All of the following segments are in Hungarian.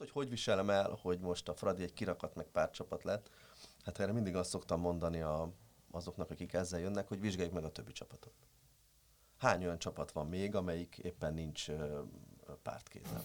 Azt, hogy hogy viselem el, hogy most a Fradi egy kirakat meg párcsapat lett, hát erre mindig azt szoktam mondani a, azoknak, akik ezzel jönnek, hogy vizsgáljuk meg a többi csapatot. Hány olyan csapat van még, amelyik éppen nincs pártkézen?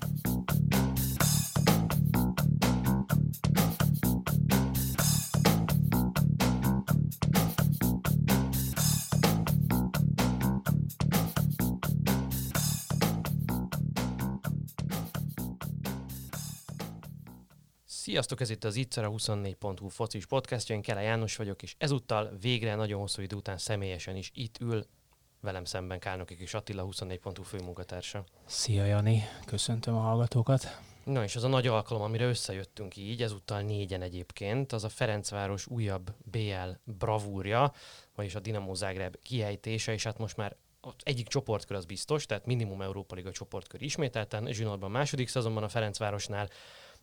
Sziasztok, ez itt az Ittszer a 24.hu focis podcastja, én Kele János vagyok, és ezúttal végre nagyon hosszú idő után személyesen is itt ül velem szemben Kálnokik és Attila, 24.hu főmunkatársa. Szia Jani, köszöntöm a hallgatókat. Na és az a nagy alkalom, amire összejöttünk így, ezúttal négyen egyébként, az a Ferencváros újabb BL bravúrja, vagyis a Dinamo Zágráb kiejtése, és hát most már az egyik csoportkör az biztos, tehát minimum Európa Liga csoportkör ismételten, Zsinórban második szezonban a Ferencvárosnál,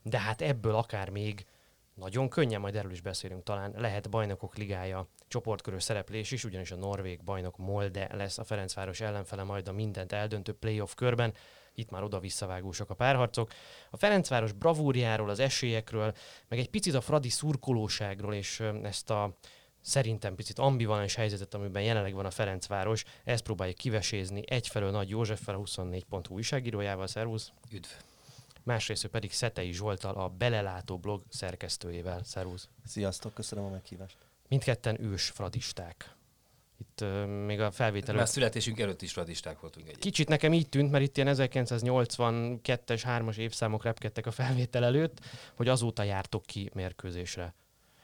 de hát ebből akár még nagyon könnyen, majd erről is beszélünk talán, lehet bajnokok ligája csoportkörös szereplés is, ugyanis a norvég bajnok Molde lesz a Ferencváros ellenfele majd a mindent eldöntő playoff körben. Itt már oda visszavágósak a párharcok. A Ferencváros bravúrjáról, az esélyekről, meg egy picit a Fradi szurkolóságról és ezt a szerintem picit ambivalens helyzetet, amiben jelenleg van a Ferencváros, ezt próbálja kivesézni egyfelől Nagy Józseffel, a 24.hu újságírójával. Szervusz! Üdv! Másrészt pedig Szetei Zsoltal, a Belelátó blog szerkesztőjével. Szervusz! Sziasztok, köszönöm a meghívást! Mindketten ős fradisták. Itt uh, még a felvétel... Már születésünk előtt is fradisták voltunk egy. Kicsit nekem így tűnt, mert itt ilyen 1982-es, 3-as évszámok repkedtek a felvétel előtt, hogy azóta jártok ki mérkőzésre.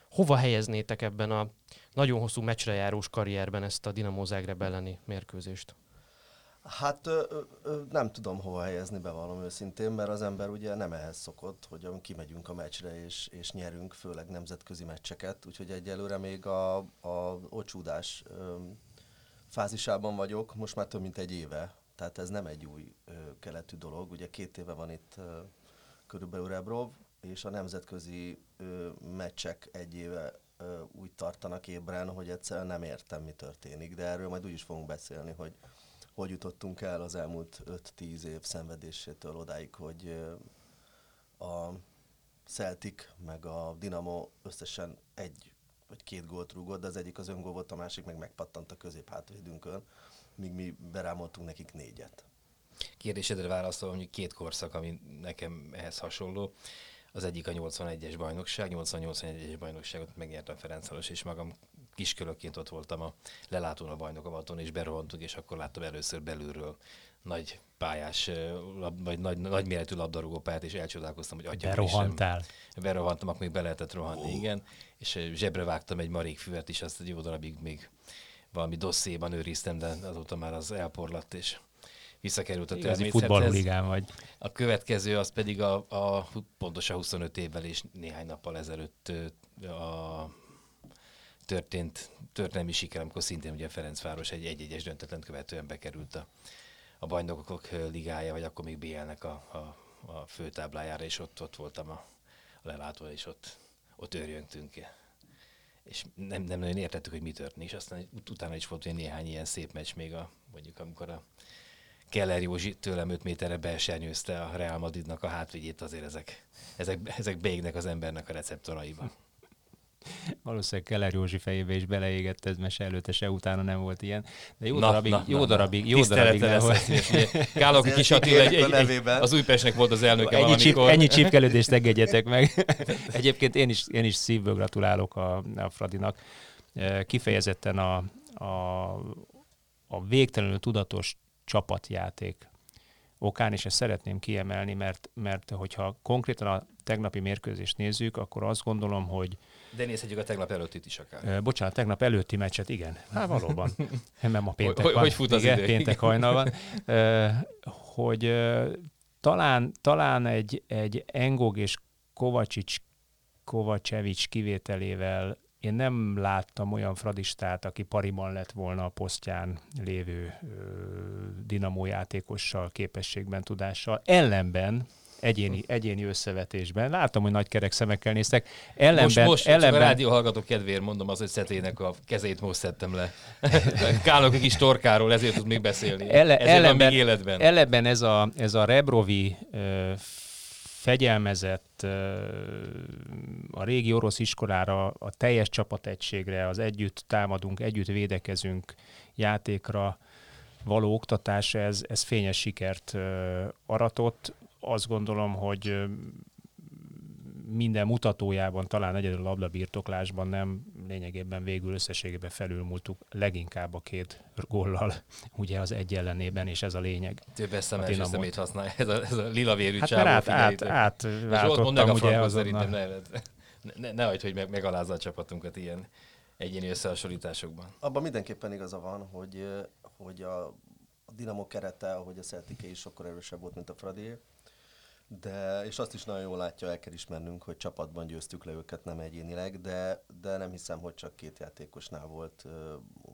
Hova helyeznétek ebben a nagyon hosszú meccsre járós karrierben ezt a Dinamo Zagreb elleni mérkőzést? Hát ö, ö, nem tudom hova helyezni, bevallom őszintén, mert az ember ugye nem ehhez szokott, hogy kimegyünk a meccsre és, és nyerünk, főleg nemzetközi meccseket, úgyhogy egyelőre még a, a ocsúdás ö, fázisában vagyok, most már több mint egy éve, tehát ez nem egy új ö, keletű dolog, ugye két éve van itt ö, körülbelül Rebrov, és a nemzetközi ö, meccsek egy éve ö, úgy tartanak ébren, hogy egyszerűen nem értem, mi történik, de erről majd úgy is fogunk beszélni, hogy hogy jutottunk el az elmúlt 5-10 év szenvedésétől odáig, hogy a Celtic meg a Dinamo összesen egy vagy két gólt rúgott, de az egyik az öngól volt, a másik meg megpattant a közép hátvédünkön, míg mi berámoltunk nekik négyet. Kérdésedre válaszolom, hogy két korszak, ami nekem ehhez hasonló. Az egyik a 81-es bajnokság, 88-es bajnokságot megnyertem Ferencváros, és magam kiskörökként ott voltam a lelátón a bajnokavaton, és berohantunk, és akkor láttam először belülről nagy pályás, vagy nagy, nagy méretű labdarúgó pályát, és elcsodálkoztam, hogy atya Berohantál. Sem. Berohantam, akkor még be lehetett rohanni, oh. igen. És zsebre vágtam egy marék füvet is, azt egy jó darabig még valami dosszéban őriztem, de azóta már az elporlatt, és visszakerült a természethez. futballligán vagy. A következő az pedig a, a pontosan 25 évvel és néhány nappal ezelőtt a történt történelmi siker, amikor szintén ugye Ferencváros egy egy-egyes döntetlen követően bekerült a, a bajnokok ligája, vagy akkor még BL-nek a, a, a főtáblájára, és ott, ott voltam a, a lelátó, és ott, ott őrjöntünk. És nem, nem nagyon értettük, hogy mi történik, és aztán utána is volt néhány ilyen szép meccs még, a, mondjuk amikor a Keller Józsi tőlem 5 méterre belsernyőzte a Real Madridnak a hátvédjét, azért ezek, ezek, ezek beégnek az embernek a receptoraiba. Valószínűleg Keller Józsi fejébe is beleégett ez mese előtte, se utána nem volt ilyen. De jó na, darabig, na, jó na, darabig, jó darabig nem volt. Káloki kis Attila egy, egy, egy, az Újpestnek volt az elnöke ennyi valamikor. Csíp, ennyi csípkelődést engedjetek meg. Egyébként én is, én is szívből gratulálok a, a Fradinak. Kifejezetten a, a, a végtelenül tudatos csapatjáték okán, és ezt szeretném kiemelni, mert, mert hogyha konkrétan a tegnapi mérkőzést nézzük, akkor azt gondolom, hogy de nézhetjük a tegnap előttit is akár. Bocsánat, tegnap előtti meccset, igen. Hát valóban. Nem a péntek hogy, van. Hogy fut az igen, idő? péntek hajnal van. Uh, hogy talán, talán egy, egy Engog és Kovacsics, Kovacevics kivételével én nem láttam olyan fradistát, aki pariban lett volna a posztján lévő ö, dinamó játékossal, képességben, tudással. Ellenben egyéni, egyéni összevetésben. Láttam, hogy nagy kerek szemekkel néztek. Ellenben, most, most ellenben... a rádió hallgató kedvéért mondom az, hogy Szetének a kezét most szedtem le. Kálok egy kis torkáról, ezért tud még beszélni. Elle, ezért ellenben, még életben. Ellenben ez a, ez a Rebrovi uh, fegyelmezett, a régi orosz iskolára, a teljes csapategységre, az együtt támadunk, együtt védekezünk játékra való oktatás, ez, ez fényes sikert aratott. Azt gondolom, hogy minden mutatójában, talán egyedül a labdabirtoklásban nem lényegében végül összességében felülmúltuk leginkább a két góllal, ugye az egy ellenében, és ez a lényeg. Több eszem szemét használja, ez a, ez a lila vérű hát csávó. át, át, át váltottam, ugye azonnal. Ne, ne, ne hagyd, hogy meg, megalázza a csapatunkat ilyen egyéni összehasonlításokban. Abban mindenképpen igaza van, hogy, hogy a, a Dinamo kerete, ahogy a Celtiké is sokkal erősebb volt, mint a Fradi de, és azt is nagyon jól látja, el kell ismernünk, hogy csapatban győztük le őket, nem egyénileg, de, de nem hiszem, hogy csak két játékosnál volt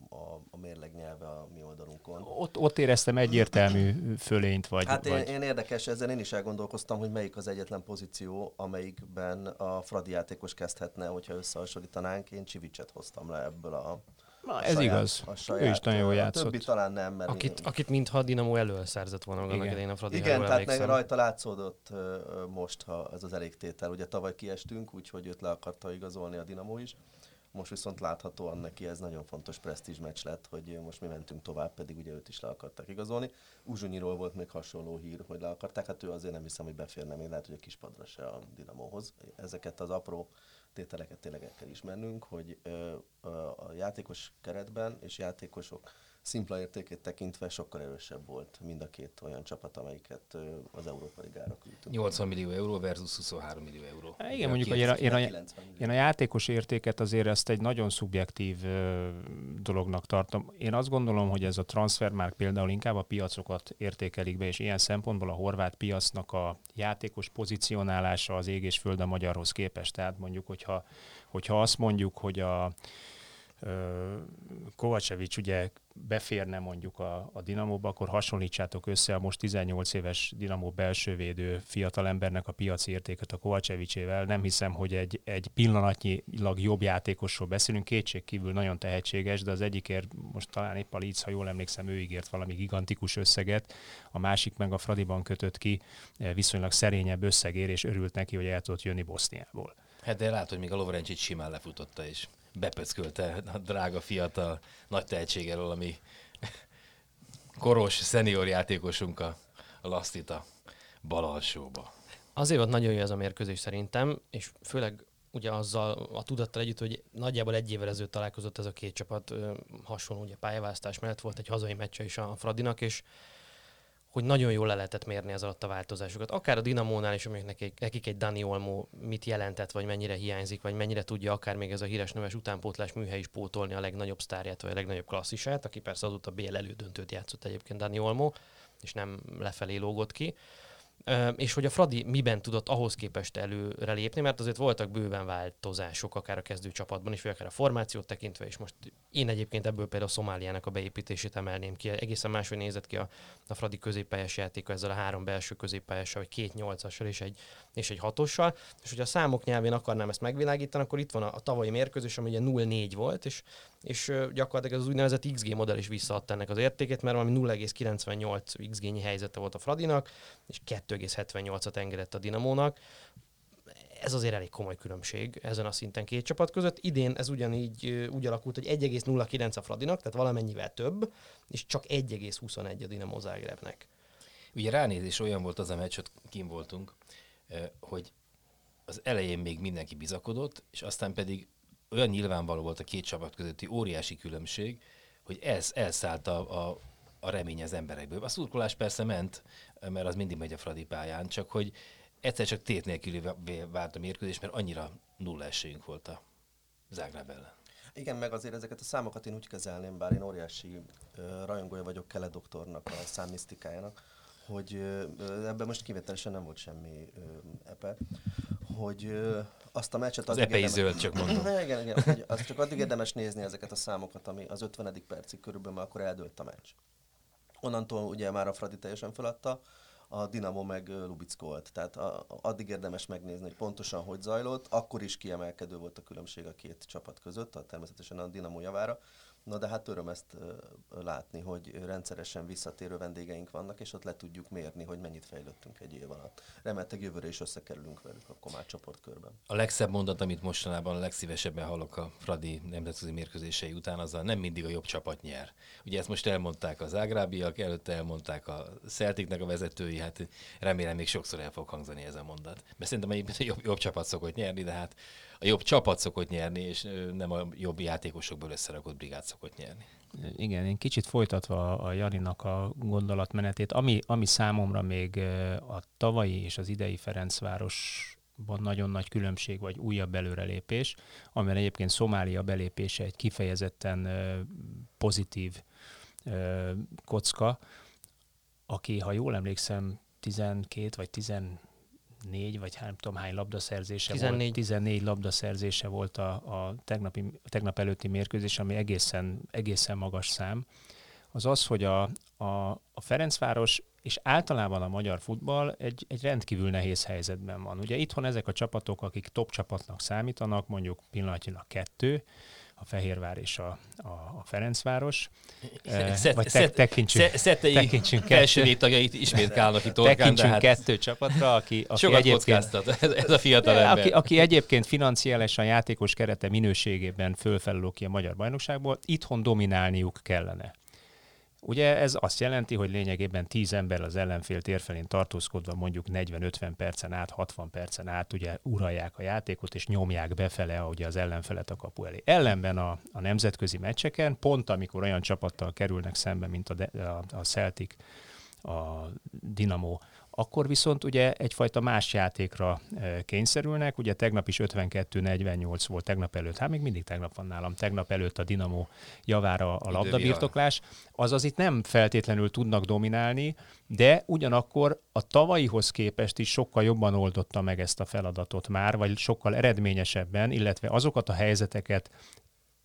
a, a mérleg nyelve a mi oldalunkon. Ott, ott éreztem egyértelmű fölényt, vagy... Hát vagy... Én, én érdekes, ezzel én is elgondolkoztam, hogy melyik az egyetlen pozíció, amelyikben a Fradi játékos kezdhetne, hogyha összehasonlítanánk. Én Csivicset hoztam le ebből a Na, ez saját, igaz. Saját, ő is nagyon jól játszott. A többi talán nem, mert akit, én... akit mintha a Dinamo elől szerzett volna annak idején a Fradi Igen, tehát meg rajta látszódott most, ha ez az elégtétel. Ugye tavaly kiestünk, úgyhogy őt le akarta igazolni a Dinamo is. Most viszont láthatóan neki ez nagyon fontos presztízs meccs lett, hogy most mi mentünk tovább, pedig ugye őt is le akarták igazolni. Uzsunyiról volt még hasonló hír, hogy le akarták, hát ő azért nem hiszem, hogy beférne még, lehet, hogy a kispadra se a Dinamóhoz. Ezeket az apró tételeket tényleg el kell ismernünk, hogy a játékos keretben és játékosok szimpla értékét tekintve sokkal erősebb volt mind a két olyan csapat, amelyiket az Európa Ligára küldtünk. 80 millió euró versus 23 millió euró. Há, igen, mondjuk, hogy én a, én, a, én a játékos értéket azért ezt egy nagyon szubjektív dolognak tartom. Én azt gondolom, hogy ez a transfermárk például inkább a piacokat értékelik be, és ilyen szempontból a horvát piacnak a játékos pozícionálása az ég és föld a magyarhoz képest. Tehát mondjuk, hogyha, hogyha azt mondjuk, hogy a Kovacevic ugye beférne mondjuk a, a Dinamóba, akkor hasonlítsátok össze a most 18 éves Dinamó belsővédő fiatalembernek a piaci értéket a Kovacevicével. Nem hiszem, hogy egy, egy pillanatnyilag jobb játékosról beszélünk, kétség kívül nagyon tehetséges, de az egyikért most talán épp a Leeds, ha jól emlékszem, ő ígért valami gigantikus összeget, a másik meg a Fradiban kötött ki viszonylag szerényebb összegér, és örült neki, hogy el tudott jönni Boszniából. Hát de látod, még a Lovrencsit simán lefutotta is bepöckölte a drága fiatal nagy tehetséggel, ami koros, szenior játékosunk a, a bal alsóba. Azért volt nagyon jó ez a mérkőzés szerintem, és főleg ugye azzal a tudattal együtt, hogy nagyjából egy évvel ezelőtt találkozott ez a két csapat hasonló ugye pályaválasztás mellett volt egy hazai meccse is a Fradinak, és hogy nagyon jól le lehetett mérni az alatt a változásokat. Akár a Dinamónál is, amik nekik, nekik egy Dani Olmo mit jelentett, vagy mennyire hiányzik, vagy mennyire tudja akár még ez a híres neves utánpótlás műhely is pótolni a legnagyobb sztárját, vagy a legnagyobb klasszisát, aki persze azóta BL elődöntőt játszott egyébként Dani Olmo, és nem lefelé lógott ki és hogy a Fradi miben tudott ahhoz képest előre lépni, mert azért voltak bőven változások, akár a kezdő csapatban is, vagy akár a formációt tekintve, és most én egyébként ebből például a Szomáliának a beépítését emelném ki. Egészen máshogy nézett ki a, a Fradi középpályás játéka ezzel a három belső középpályással, vagy két nyolcassal és egy, és egy hatossal. És hogy a számok nyelvén akarnám ezt megvilágítani, akkor itt van a, a tavalyi mérkőzés, ami ugye 0-4 volt, és, és gyakorlatilag az úgynevezett XG modell is visszaadta ennek az értékét, mert valami 0,98 XG-nyi helyzete volt a Fradinak, és 2,78-at engedett a Dinamónak. Ez azért elég komoly különbség ezen a szinten két csapat között. Idén ez ugyanígy úgy alakult, hogy 1,09 a Fradinak, tehát valamennyivel több, és csak 1,21 a Dinamo Zágrebnek. Ugye ránézés olyan volt az a meccs, hogy kim voltunk, hogy az elején még mindenki bizakodott, és aztán pedig olyan nyilvánvaló volt a két csapat közötti óriási különbség, hogy ez elszállt a, a, a remény az emberekből. A szurkolás persze ment, mert az mindig megy a Fradi pályán, csak hogy egyszer csak tét nélkül várt a mérkőzés, mert annyira nulla esélyünk volt a Zágráb ellen. Igen, meg azért ezeket a számokat én úgy kezelném, bár én óriási uh, rajongója vagyok Kele doktornak, a számisztikájának, hogy uh, ebben most kivételesen nem volt semmi uh, epe, hogy azt a meccset... Az epei zöld, csak mondom. igen, igen, hogy azt csak addig érdemes nézni ezeket a számokat, ami az 50. percig körülbelül, akkor eldőlt a meccs. Onnantól ugye már a Fradi teljesen feladta, a Dinamo meg Lubickolt. Tehát a, addig érdemes megnézni, hogy pontosan hogy zajlott. Akkor is kiemelkedő volt a különbség a két csapat között, a, természetesen a Dinamo javára. Na de hát öröm ezt látni, hogy rendszeresen visszatérő vendégeink vannak, és ott le tudjuk mérni, hogy mennyit fejlődtünk egy év alatt. Remélhetőleg jövőre is összekerülünk velük akkor már csoportkörben. A legszebb mondat, amit mostanában a legszívesebben hallok a Fradi nemzetközi mérkőzései után, az a nem mindig a jobb csapat nyer. Ugye ezt most elmondták az ágrábiak, előtte elmondták a Celticnek a vezetői, hát remélem még sokszor el fog hangzani ez a mondat. Mert szerintem egyébként a jobb, jobb csapat szokott nyerni, de hát a jobb csapat szokott nyerni, és nem a jobb játékosokból összerakott brigád szokott nyerni. Igen, én kicsit folytatva a Janinak a gondolatmenetét, ami, ami számomra még a tavalyi és az idei Ferencvárosban nagyon nagy különbség, vagy újabb előrelépés, amiben egyébként Szomália belépése egy kifejezetten pozitív kocka, aki, ha jól emlékszem, 12 vagy 14 vagy nem tudom hány labdaszerzése 14. volt. 14 labdaszerzése volt a, a tegnapi, tegnap előtti mérkőzés, ami egészen, egészen magas szám. Az az, hogy a, a, a Ferencváros és általában a magyar futball egy, egy rendkívül nehéz helyzetben van. Ugye itthon ezek a csapatok, akik top csapatnak számítanak, mondjuk pillanatnyilag kettő, a Fehérvár és a, a, a Ferencváros. Eh, Szet- vagy szet- tek, tekintsünk, Sze- Szettei tekintsünk első kettő, léttagjait ismét kálnak itt orkán, tekintsünk hát kettő csapatra, aki, aki sokat egyébként ez, ez a fiatal ember. aki, aki egyébként financiálisan játékos kerete minőségében fölfelelő ki a magyar bajnokságból, itthon dominálniuk kellene. Ugye ez azt jelenti, hogy lényegében 10 ember az ellenfél térfelén tartózkodva mondjuk 40-50 percen át, 60 percen át ugye uralják a játékot, és nyomják befele ugye az ellenfelet a kapu elé. Ellenben a, a nemzetközi meccseken, pont amikor olyan csapattal kerülnek szembe, mint a, a, a Celtic, a Dinamo, akkor viszont ugye egyfajta más játékra e, kényszerülnek. Ugye tegnap is 52-48 volt, tegnap előtt, hát még mindig tegnap van nálam, tegnap előtt a Dinamo javára a labdabirtoklás. Azaz itt nem feltétlenül tudnak dominálni, de ugyanakkor a tavalyihoz képest is sokkal jobban oldotta meg ezt a feladatot már, vagy sokkal eredményesebben, illetve azokat a helyzeteket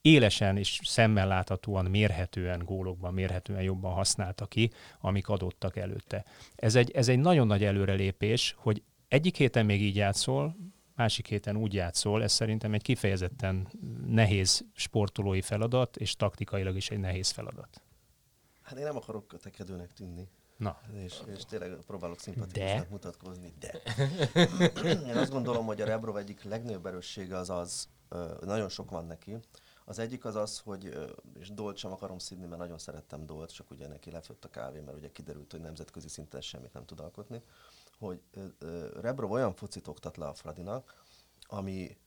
élesen és szemmel láthatóan, mérhetően, gólokban mérhetően jobban használta ki, amik adottak előtte. Ez egy, ez egy nagyon nagy előrelépés, hogy egyik héten még így játszol, másik héten úgy játszol, ez szerintem egy kifejezetten nehéz sportolói feladat, és taktikailag is egy nehéz feladat. Hát én nem akarok kötekedőnek tűnni. Na, És, és tényleg próbálok De? szimpatikusnak mutatkozni, de. Én azt gondolom, hogy a Rebrov egyik legnagyobb erőssége az az, nagyon sok van neki. Az egyik az az, hogy, és Dolt sem akarom szidni, mert nagyon szerettem Dolt, csak ugye neki lefőtt a kávé, mert ugye kiderült, hogy nemzetközi szinten semmit nem tud alkotni, hogy Rebrov olyan focit oktat le a Fradinak, ami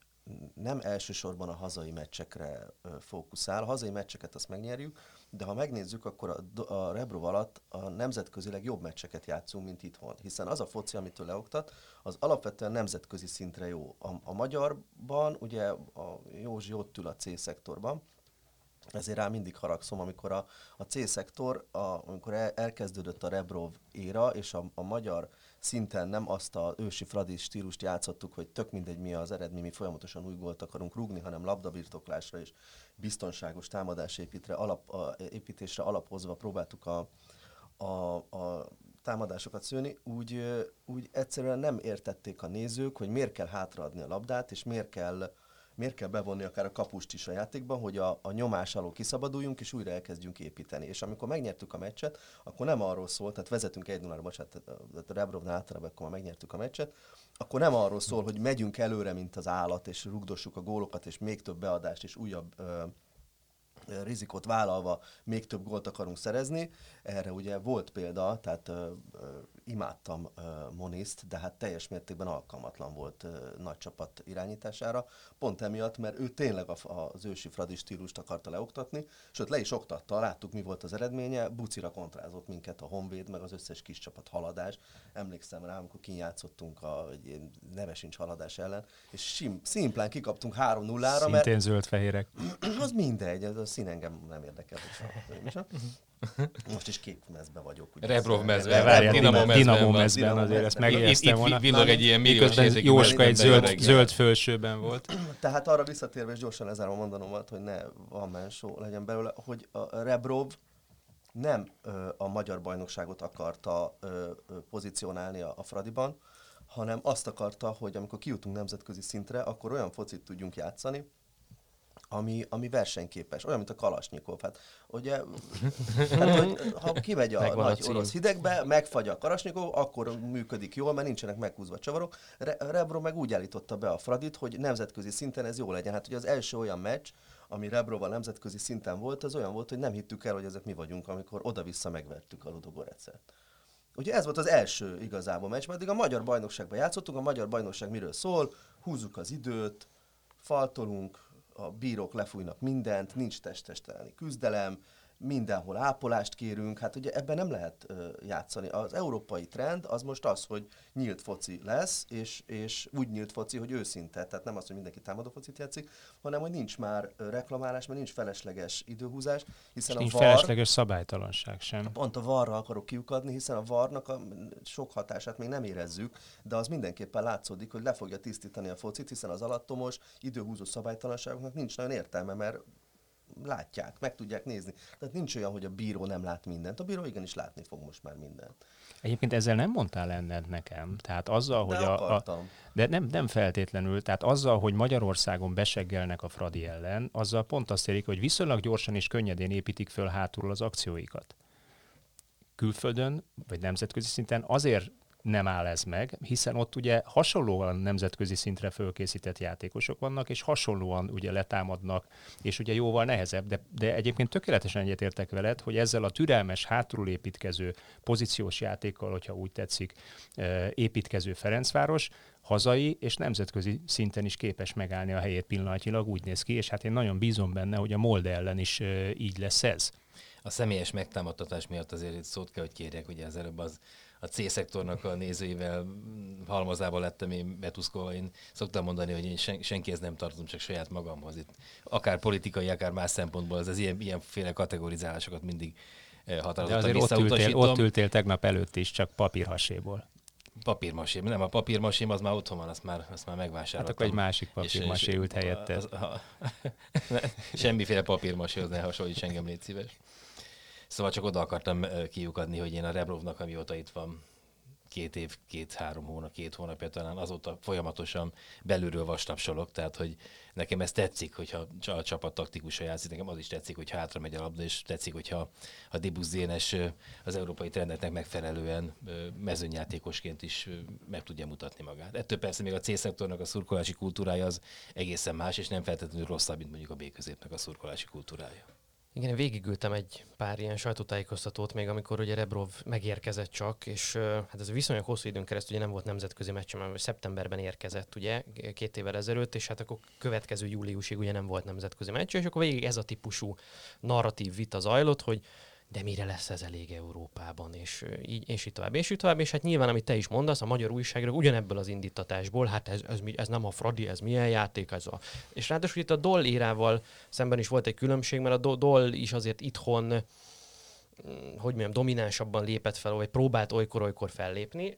nem elsősorban a hazai meccsekre fókuszál. A hazai meccseket azt megnyerjük, de ha megnézzük, akkor a, a Rebrov alatt a nemzetközileg jobb meccseket játszunk, mint itthon. Hiszen az a foci, amit ő leoktat, az alapvetően nemzetközi szintre jó. A, a magyarban, ugye a Józsi ott ül a C-szektorban, ezért rá mindig haragszom, amikor a, a C-szektor, a, amikor el, elkezdődött a Rebrov éra, és a, a magyar szinten nem azt a ősi Fradi stílust játszottuk, hogy tök mindegy mi az eredmény, mi folyamatosan új gólt akarunk rúgni, hanem labdabirtoklásra és biztonságos támadásépítre, alap, a, építésre alapozva próbáltuk a, a, a támadásokat szőni, úgy, úgy egyszerűen nem értették a nézők, hogy miért kell hátraadni a labdát, és miért kell, miért kell bevonni akár a kapust is a játékban, hogy a, a nyomás alól kiszabaduljunk, és újra elkezdjünk építeni. És amikor megnyertük a meccset, akkor nem arról szólt, tehát vezetünk egy 0 bocsánat, tehát a Rebrovnál általában akkor már megnyertük a meccset, akkor nem arról szól, hogy megyünk előre, mint az állat, és rugdossuk a gólokat, és még több beadást, és újabb ö, rizikót vállalva még több gólt akarunk szerezni. Erre ugye volt példa, tehát ö, ö, imádtam Moniszt, de hát teljes mértékben alkalmatlan volt nagy csapat irányítására. Pont emiatt, mert ő tényleg az ősi Fradi stílust akarta leoktatni, sőt le is oktatta, láttuk mi volt az eredménye, bucira kontrázott minket a Honvéd, meg az összes kis csapat haladás. Emlékszem rá, amikor kinyátszottunk a egy neve sincs haladás ellen, és sim, szimplán kikaptunk 3-0-ra, mert szintén zöld-fehérek. az mindegy, az a szín engem nem érdekel. Hogy Most is kék mezben vagyok. Ugye Rebrov mezben. Rebrov Várjál, Dinamo mezben Dinamo van. mezben azért ezt. Itt, megjegyeztem itt volna. villog egy ilyen milliós Miközben Jóska egy zöld, zöld fölsőben volt. Tehát arra visszatérve, és gyorsan lezárom mondanomat, hogy ne van mensó legyen belőle, hogy a Rebrov nem ö, a magyar bajnokságot akarta ö, ö, pozícionálni a, a Fradiban, hanem azt akarta, hogy amikor kijutunk nemzetközi szintre, akkor olyan focit tudjunk játszani, ami, ami versenyképes, olyan, mint a Kalasnyikov. Hát, ugye, hát, hogy, ha kimegy a Megvan a nagy cím. orosz hidegbe, megfagy a Kalasnyikov, akkor működik jól, mert nincsenek meghúzva csavarok. Re- Rebro meg úgy állította be a Fradit, hogy nemzetközi szinten ez jó legyen. Hát ugye az első olyan meccs, ami Rebroval nemzetközi szinten volt, az olyan volt, hogy nem hittük el, hogy ezek mi vagyunk, amikor oda-vissza megvertük a Ludogorecet. Ugye ez volt az első igazából meccs, addig a magyar bajnokságban játszottunk, a magyar bajnokság miről szól, húzzuk az időt, faltolunk, a bírók lefújnak mindent, nincs testesteleni küzdelem, mindenhol ápolást kérünk, hát ugye ebben nem lehet ö, játszani. Az európai trend az most az, hogy nyílt foci lesz, és, és úgy nyílt foci, hogy őszinte, tehát nem az, hogy mindenki támadó focit játszik, hanem hogy nincs már reklamálás, mert nincs felesleges időhúzás, hiszen És a nincs VAR, felesleges szabálytalanság sem. Pont a varra akarok kiukadni, hiszen a varnak a sok hatását még nem érezzük, de az mindenképpen látszódik, hogy le fogja tisztítani a focit, hiszen az alattomos, időhúzó szabálytalanságoknak nincs nagyon értelme, mert látják, meg tudják nézni. Tehát nincs olyan, hogy a bíró nem lát mindent. A bíró igenis látni fog most már mindent. Egyébként ezzel nem mondtál enned nekem. Tehát azzal, De hogy a, a, akartam. de nem, nem feltétlenül, tehát azzal, hogy Magyarországon beseggelnek a Fradi ellen, azzal pont azt érik, hogy viszonylag gyorsan és könnyedén építik föl hátulról az akcióikat. Külföldön, vagy nemzetközi szinten azért nem áll ez meg, hiszen ott ugye hasonlóan nemzetközi szintre fölkészített játékosok vannak, és hasonlóan ugye letámadnak, és ugye jóval nehezebb, de, de egyébként tökéletesen egyetértek veled, hogy ezzel a türelmes, hátulról építkező pozíciós játékkal, hogyha úgy tetszik, építkező Ferencváros, hazai és nemzetközi szinten is képes megállni a helyét pillanatnyilag, úgy néz ki, és hát én nagyon bízom benne, hogy a Molde ellen is így lesz ez. A személyes megtámadtatás miatt azért itt szót kell, hogy kérjek, ugye az előbb az a C-szektornak a nézőivel halmazában lettem én betuszkolva. Én szoktam mondani, hogy én sen, senkihez nem tartozom, csak saját magamhoz. Itt akár politikai, akár más szempontból ez az ilyen, ilyenféle kategorizálásokat mindig eh, De határozottan azért ott ültél, ott ültél tegnap előtt is, csak papírhaséból. Papírmasém. Nem, a papírmasém az már otthon van, azt már, azt már Hát megvásároltam. akkor egy másik papírmasé ült helyette. az- ha- Semmiféle papírmaséhoz ne hasonlíts engem, légy szíves. Szóval csak oda akartam kiukadni, hogy én a Rebrovnak, amióta itt van, két év, két-három hónap, két hónapja talán, azóta folyamatosan belülről vastapsolok, tehát hogy nekem ez tetszik, hogyha a csapat taktikusan játszik, nekem az is tetszik, hogy hátra megy a labda, és tetszik, hogyha a Dibusz Dénes az európai trendeknek megfelelően mezőnyjátékosként is meg tudja mutatni magát. Ettől persze még a C-szektornak a szurkolási kultúrája az egészen más, és nem feltétlenül rosszabb, mint mondjuk a B-középnek a szurkolási kultúrája. Igen, én végigültem egy pár ilyen sajtótájékoztatót még, amikor ugye Rebrov megérkezett csak, és hát ez viszonylag hosszú időn keresztül ugye nem volt nemzetközi meccs, mert szeptemberben érkezett ugye két évvel ezelőtt, és hát akkor következő júliusig ugye nem volt nemzetközi meccs, és akkor végig ez a típusú narratív vita zajlott, hogy de mire lesz ez elég Európában, és így, és így tovább, és így tovább, és hát nyilván, amit te is mondasz, a magyar újságírók ugyanebből az indítatásból, hát ez, ez, ez nem a Fradi, ez milyen játék, ez a... És ráadásul itt a Doll érával szemben is volt egy különbség, mert a Do- Doll is azért itthon mm, hogy mondjam, dominánsabban lépett fel, vagy próbált olykor-olykor fellépni,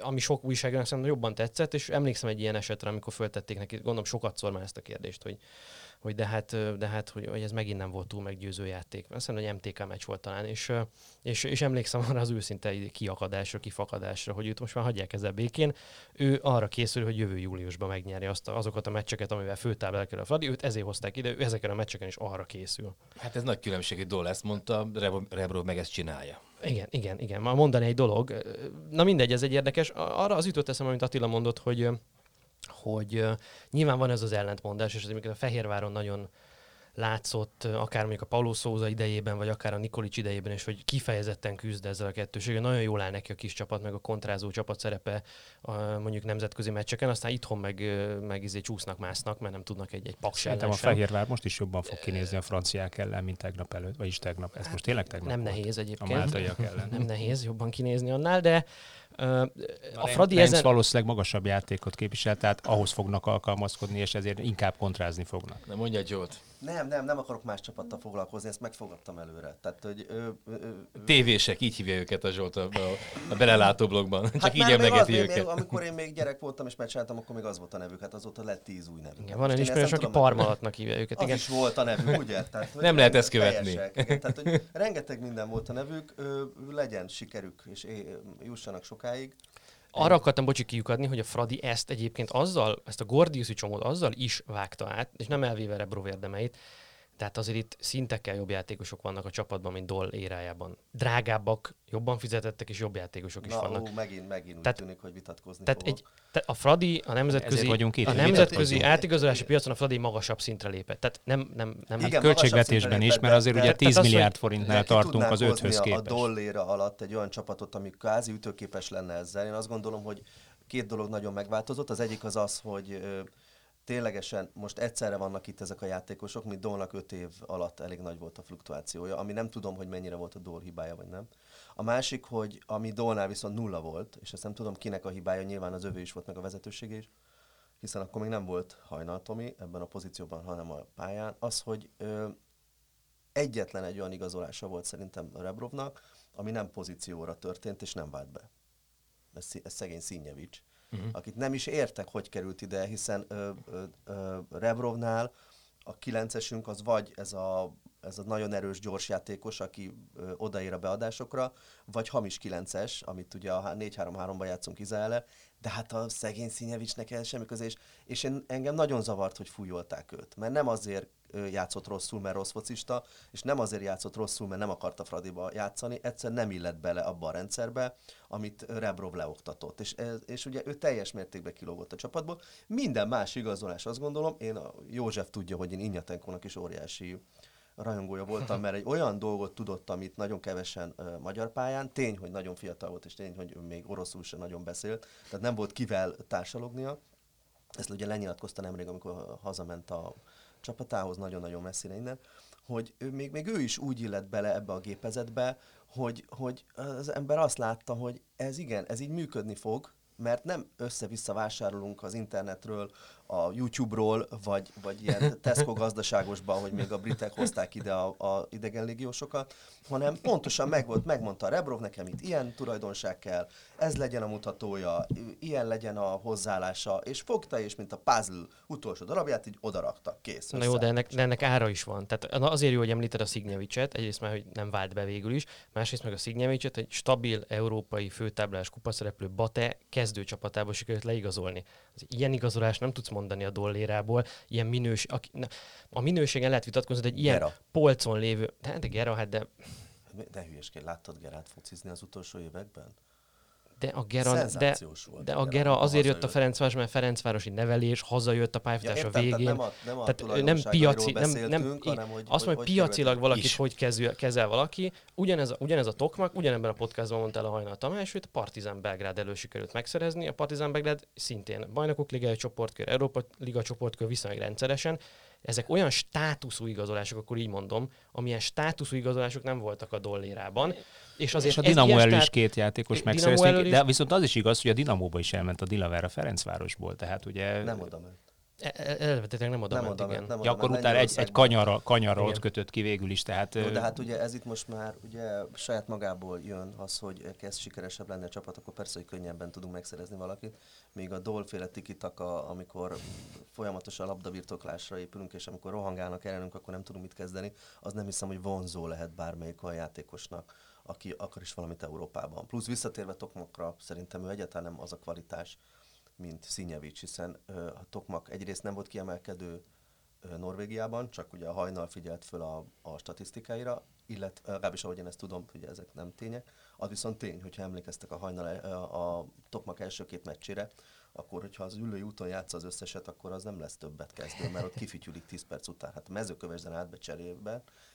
ami sok újságírónak szerintem jobban tetszett, és emlékszem egy ilyen esetre, amikor föltették neki, gondolom sokat szor már ezt a kérdést, hogy, hogy de hát, de hát hogy, hogy ez megint nem volt túl meggyőző játék. Azt hiszem, hogy MTK meccs volt talán, és, és, és emlékszem arra az őszinte kiakadásra, kifakadásra, hogy őt most már hagyják ezzel békén. Ő arra készül, hogy jövő júliusban megnyeri azt azokat a meccseket, amivel főtábel kell a Fradi, őt ezért hozták ide, ő ezeken a meccseken is arra készül. Hát ez nagy különbség, hogy Dole ezt mondta, Rebrov meg ezt csinálja. Igen, igen, igen. Ma mondani egy dolog. Na mindegy, ez egy érdekes. Arra az jutott eszembe, amit Attila mondott, hogy, hogy nyilván van ez az ellentmondás, és amikor a Fehérváron nagyon látszott, akár mondjuk a Paulo Souza idejében, vagy akár a Nikolic idejében, és hogy kifejezetten küzd ezzel a kettőséggel. Nagyon jól áll neki a kis csapat, meg a kontrázó csapat szerepe a, mondjuk nemzetközi meccseken, aztán itthon meg, meg izé csúsznak, másznak, mert nem tudnak egy, egy paks Szerintem a. Fehérvár most is jobban fog kinézni a franciák ellen, mint tegnap előtt, vagyis tegnap. Ez most tényleg tegnap Nem volt. nehéz A egyébként. máltaiak ellen. Nem nehéz jobban kinézni annál, de a Fradi Renz ezen... valószínűleg magasabb játékot képvisel, tehát ahhoz fognak alkalmazkodni, és ezért inkább kontrázni fognak. Na mondja Zsolt. Nem, nem, nem akarok más csapattal foglalkozni, ezt megfogadtam előre. Tehát, hogy ö, ö, ö, Tévések, így hívja őket a Zsolt a, a, a belelátó blogban. Csak Hát így emlegeti őket. még, amikor én még gyerek voltam és meccseltem, akkor még az volt a nevük, hát azóta lett tíz új nevük. Igen, van egy ismerős, aki parmalatnak hívja őket. Az Igen. is volt a nevük, ugye? Tehát, hogy Nem lehet ezt követni. Igen. Tehát, hogy rengeteg minden volt a nevük, ö, legyen sikerük, és é- jussanak sokáig. Arra akartam bocsi kiukadni, hogy a Fradi ezt egyébként azzal, ezt a Gordiuszi csomót azzal is vágta át, és nem elvéve Rebrov érdemeit, tehát azért itt szintekkel jobb játékosok vannak a csapatban, mint Doll érájában. Drágábbak, jobban fizetettek, és jobb játékosok is Na, vannak. ó, megint, megint úgy Tehát- tűnik, hogy vitatkozni Tehát fogok. egy, te, a Fradi a nemzetközi, Ezért vagyunk itt, a nemzetközi átigazolási piacon a Fradi magasabb szintre lépett. Tehát nem, nem, nem Igen, Hát költségvetésben szintre is, lépett, mert azért de- ugye de- 10 tehát az, hogy- milliárd forintnál tartunk az öthöz a, a képest. dolléra alatt egy olyan csapatot, ami kvázi ütőképes lenne ezzel. Én azt gondolom, hogy két dolog nagyon megváltozott. Az egyik az az, hogy ö, ténylegesen most egyszerre vannak itt ezek a játékosok, mint Dolnak 5 év alatt elég nagy volt a fluktuációja, ami nem tudom, hogy mennyire volt a Dol hibája, vagy nem. A másik, hogy ami Dolnál viszont nulla volt, és ezt nem tudom kinek a hibája, nyilván az övé is volt, meg a vezetősége is, hiszen akkor még nem volt Hajnal Tomi ebben a pozícióban, hanem a pályán, az, hogy ö, egyetlen egy olyan igazolása volt szerintem Rebrovnak, ami nem pozícióra történt, és nem vált be. Ez, ez szegény Színjevics, uh-huh. akit nem is értek, hogy került ide, hiszen ö, ö, ö, Rebrovnál a kilencesünk az vagy ez a, ez a nagyon erős, gyors játékos, aki ö, odaér a beadásokra, vagy hamis kilences, amit ugye a 4-3-3-ban játszunk Izraele, de hát a szegény Színjevicsnek el semmi köze, és, és én, engem nagyon zavart, hogy fújolták őt, mert nem azért játszott rosszul, mert rossz focista, és nem azért játszott rosszul, mert nem akarta Fradiba játszani, egyszer nem illett bele abba a rendszerbe, amit Rebrov leoktatott. És, ez, és ugye ő teljes mértékben kilógott a csapatból. Minden más igazolás, azt gondolom, én a József tudja, hogy én Inyatenkónak is óriási rajongója voltam, mert egy olyan dolgot tudott, amit nagyon kevesen uh, magyar pályán. Tény, hogy nagyon fiatal volt, és tény, hogy ő még oroszul sem nagyon beszélt, tehát nem volt kivel társalognia. Ezt ugye lenyilatkozta nemrég, amikor hazament a csapatához, nagyon-nagyon messzire innen, hogy ő, még, még ő is úgy illett bele ebbe a gépezetbe, hogy, hogy az ember azt látta, hogy ez igen, ez így működni fog, mert nem össze-vissza vásárolunk az internetről, a YouTube-ról, vagy, vagy ilyen Tesco gazdaságosban, hogy még a britek hozták ide a, a idegen légiósokat, hanem pontosan megvolt, megmondta a Rebrov nekem itt ilyen tulajdonság kell, ez legyen a mutatója, ilyen legyen a hozzáállása, és fogta, és mint a puzzle utolsó darabját, így odarakta, kész. Na jó, de ennek, de ennek ára is van. Tehát azért jó, hogy említed a Szignyevicset, egyrészt már, hogy nem vált be végül is, másrészt meg a Szignyevicset egy stabil európai főtáblás kupaszereplő Bate kezdőcsapatába sikerült leigazolni. Az ilyen igazolás nem tudsz mondani a dollérából, ilyen minős, aki, na, a minőségen lehet vitatkozni, de egy ilyen Gera. polcon lévő, de, de Gera, hát de, De hülyeskedj, láttad Gerát focizni az utolsó években? De a Gera, de, volt de a Gera, azért jött a. Ferencváros, mert Ferencvárosi nevelés, hazajött a pályafutás a értem, tehát végén. nem a, nem a Tehát nem piaci, nem, nem, hanem hogy, azt mondja, hogy hogy piacilag valakit is. hogy kezel, kezel valaki. Ugyanez a, ugyanez a Tokmak, ugyanebben a podcastban mondta el a Hajnal Tamás, hogy a Partizán Belgrád elő sikerült megszerezni. A Partizán Belgrád szintén bajnokok ligája csoportkör, Európa liga csoportkör viszonylag rendszeresen. Ezek olyan státuszú igazolások, akkor így mondom, amilyen státuszú igazolások nem voltak a dollérában. És azért És a Dinamo elől is két játékos megszerezték, de viszont az is igaz, hogy a Dinamóba is elment a Dilavera Ferencvárosból, tehát ugye... Nem oda ment. E- e- nem oda Nem ment, oda igen. ment, nem Ja, oda akkor utána egy, egy kanyarra, kanyarra ott kötött ki végül is, tehát... Jó, ö, de hát ugye ez itt most már ugye saját magából jön az, hogy kezd sikeresebb lenni a csapat, akkor persze, hogy könnyebben tudunk megszerezni valakit. Míg a dolféle tikitaka, amikor folyamatosan labdabirtoklásra épülünk, és amikor rohangálnak ellenünk, akkor nem tudunk mit kezdeni, az nem hiszem, hogy vonzó lehet bármelyik olyan játékosnak, aki akar is valamit Európában. Plusz visszatérve Tokmakra, szerintem ő egyáltalán nem az a kvalitás, mint Színyevics, hiszen a Tokmak egyrészt nem volt kiemelkedő Norvégiában, csak ugye a hajnal figyelt föl a, a statisztikáira, illetve legalábbis ahogy én ezt tudom, ugye ezek nem tények. Az viszont tény, hogyha emlékeztek a hajnal a, a Tokmak első két meccsére, akkor hogyha az ülői úton játsza az összeset, akkor az nem lesz többet kezdő, mert ott kifütyülik 10 perc után. Hát mezőkövesden átbe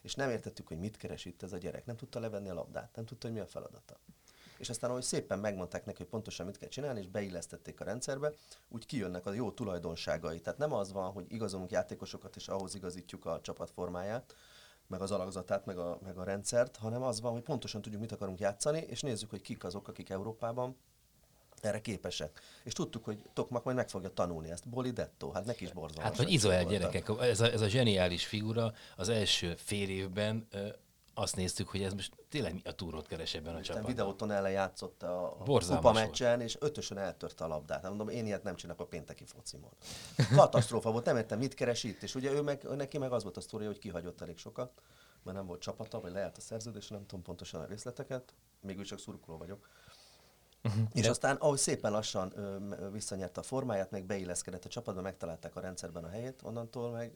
és nem értettük, hogy mit keres itt ez a gyerek. Nem tudta levenni a labdát, nem tudta, hogy mi a feladata. És aztán, ahogy szépen megmondták neki, hogy pontosan mit kell csinálni, és beillesztették a rendszerbe, úgy kijönnek a jó tulajdonságai. Tehát nem az van, hogy igazolunk játékosokat, és ahhoz igazítjuk a csapat formáját, meg az alakzatát, meg a, meg a rendszert, hanem az van, hogy pontosan tudjuk, mit akarunk játszani, és nézzük, hogy kik azok, akik Európában erre képesek. És tudtuk, hogy Tokmak majd meg fogja tanulni ezt. Bolidetto, hát neki is borzalmas. Hát vagy Izoel gyerekek, ez a, ez a zseniális figura az első fél évben ö, azt néztük, hogy ez most tényleg mi a túrót keres ebben a csapatban. videóton ellen játszott a, a kupa meccsen, és ötösen eltörte a labdát. Hát Mondom, én ilyet nem csinálok a pénteki focimon. Katasztrófa volt, nem értem, mit keres itt. És ugye ő meg, neki meg az volt a sztoria, hogy kihagyott elég sokat, mert nem volt csapata, vagy lejárt a szerződés, nem tudom pontosan a részleteket, még úgy csak szurkoló vagyok. Uh-huh. És De... aztán, ahogy szépen lassan ö, visszanyerte a formáját, meg beilleszkedett a csapatba, megtalálták a rendszerben a helyét, onnantól meg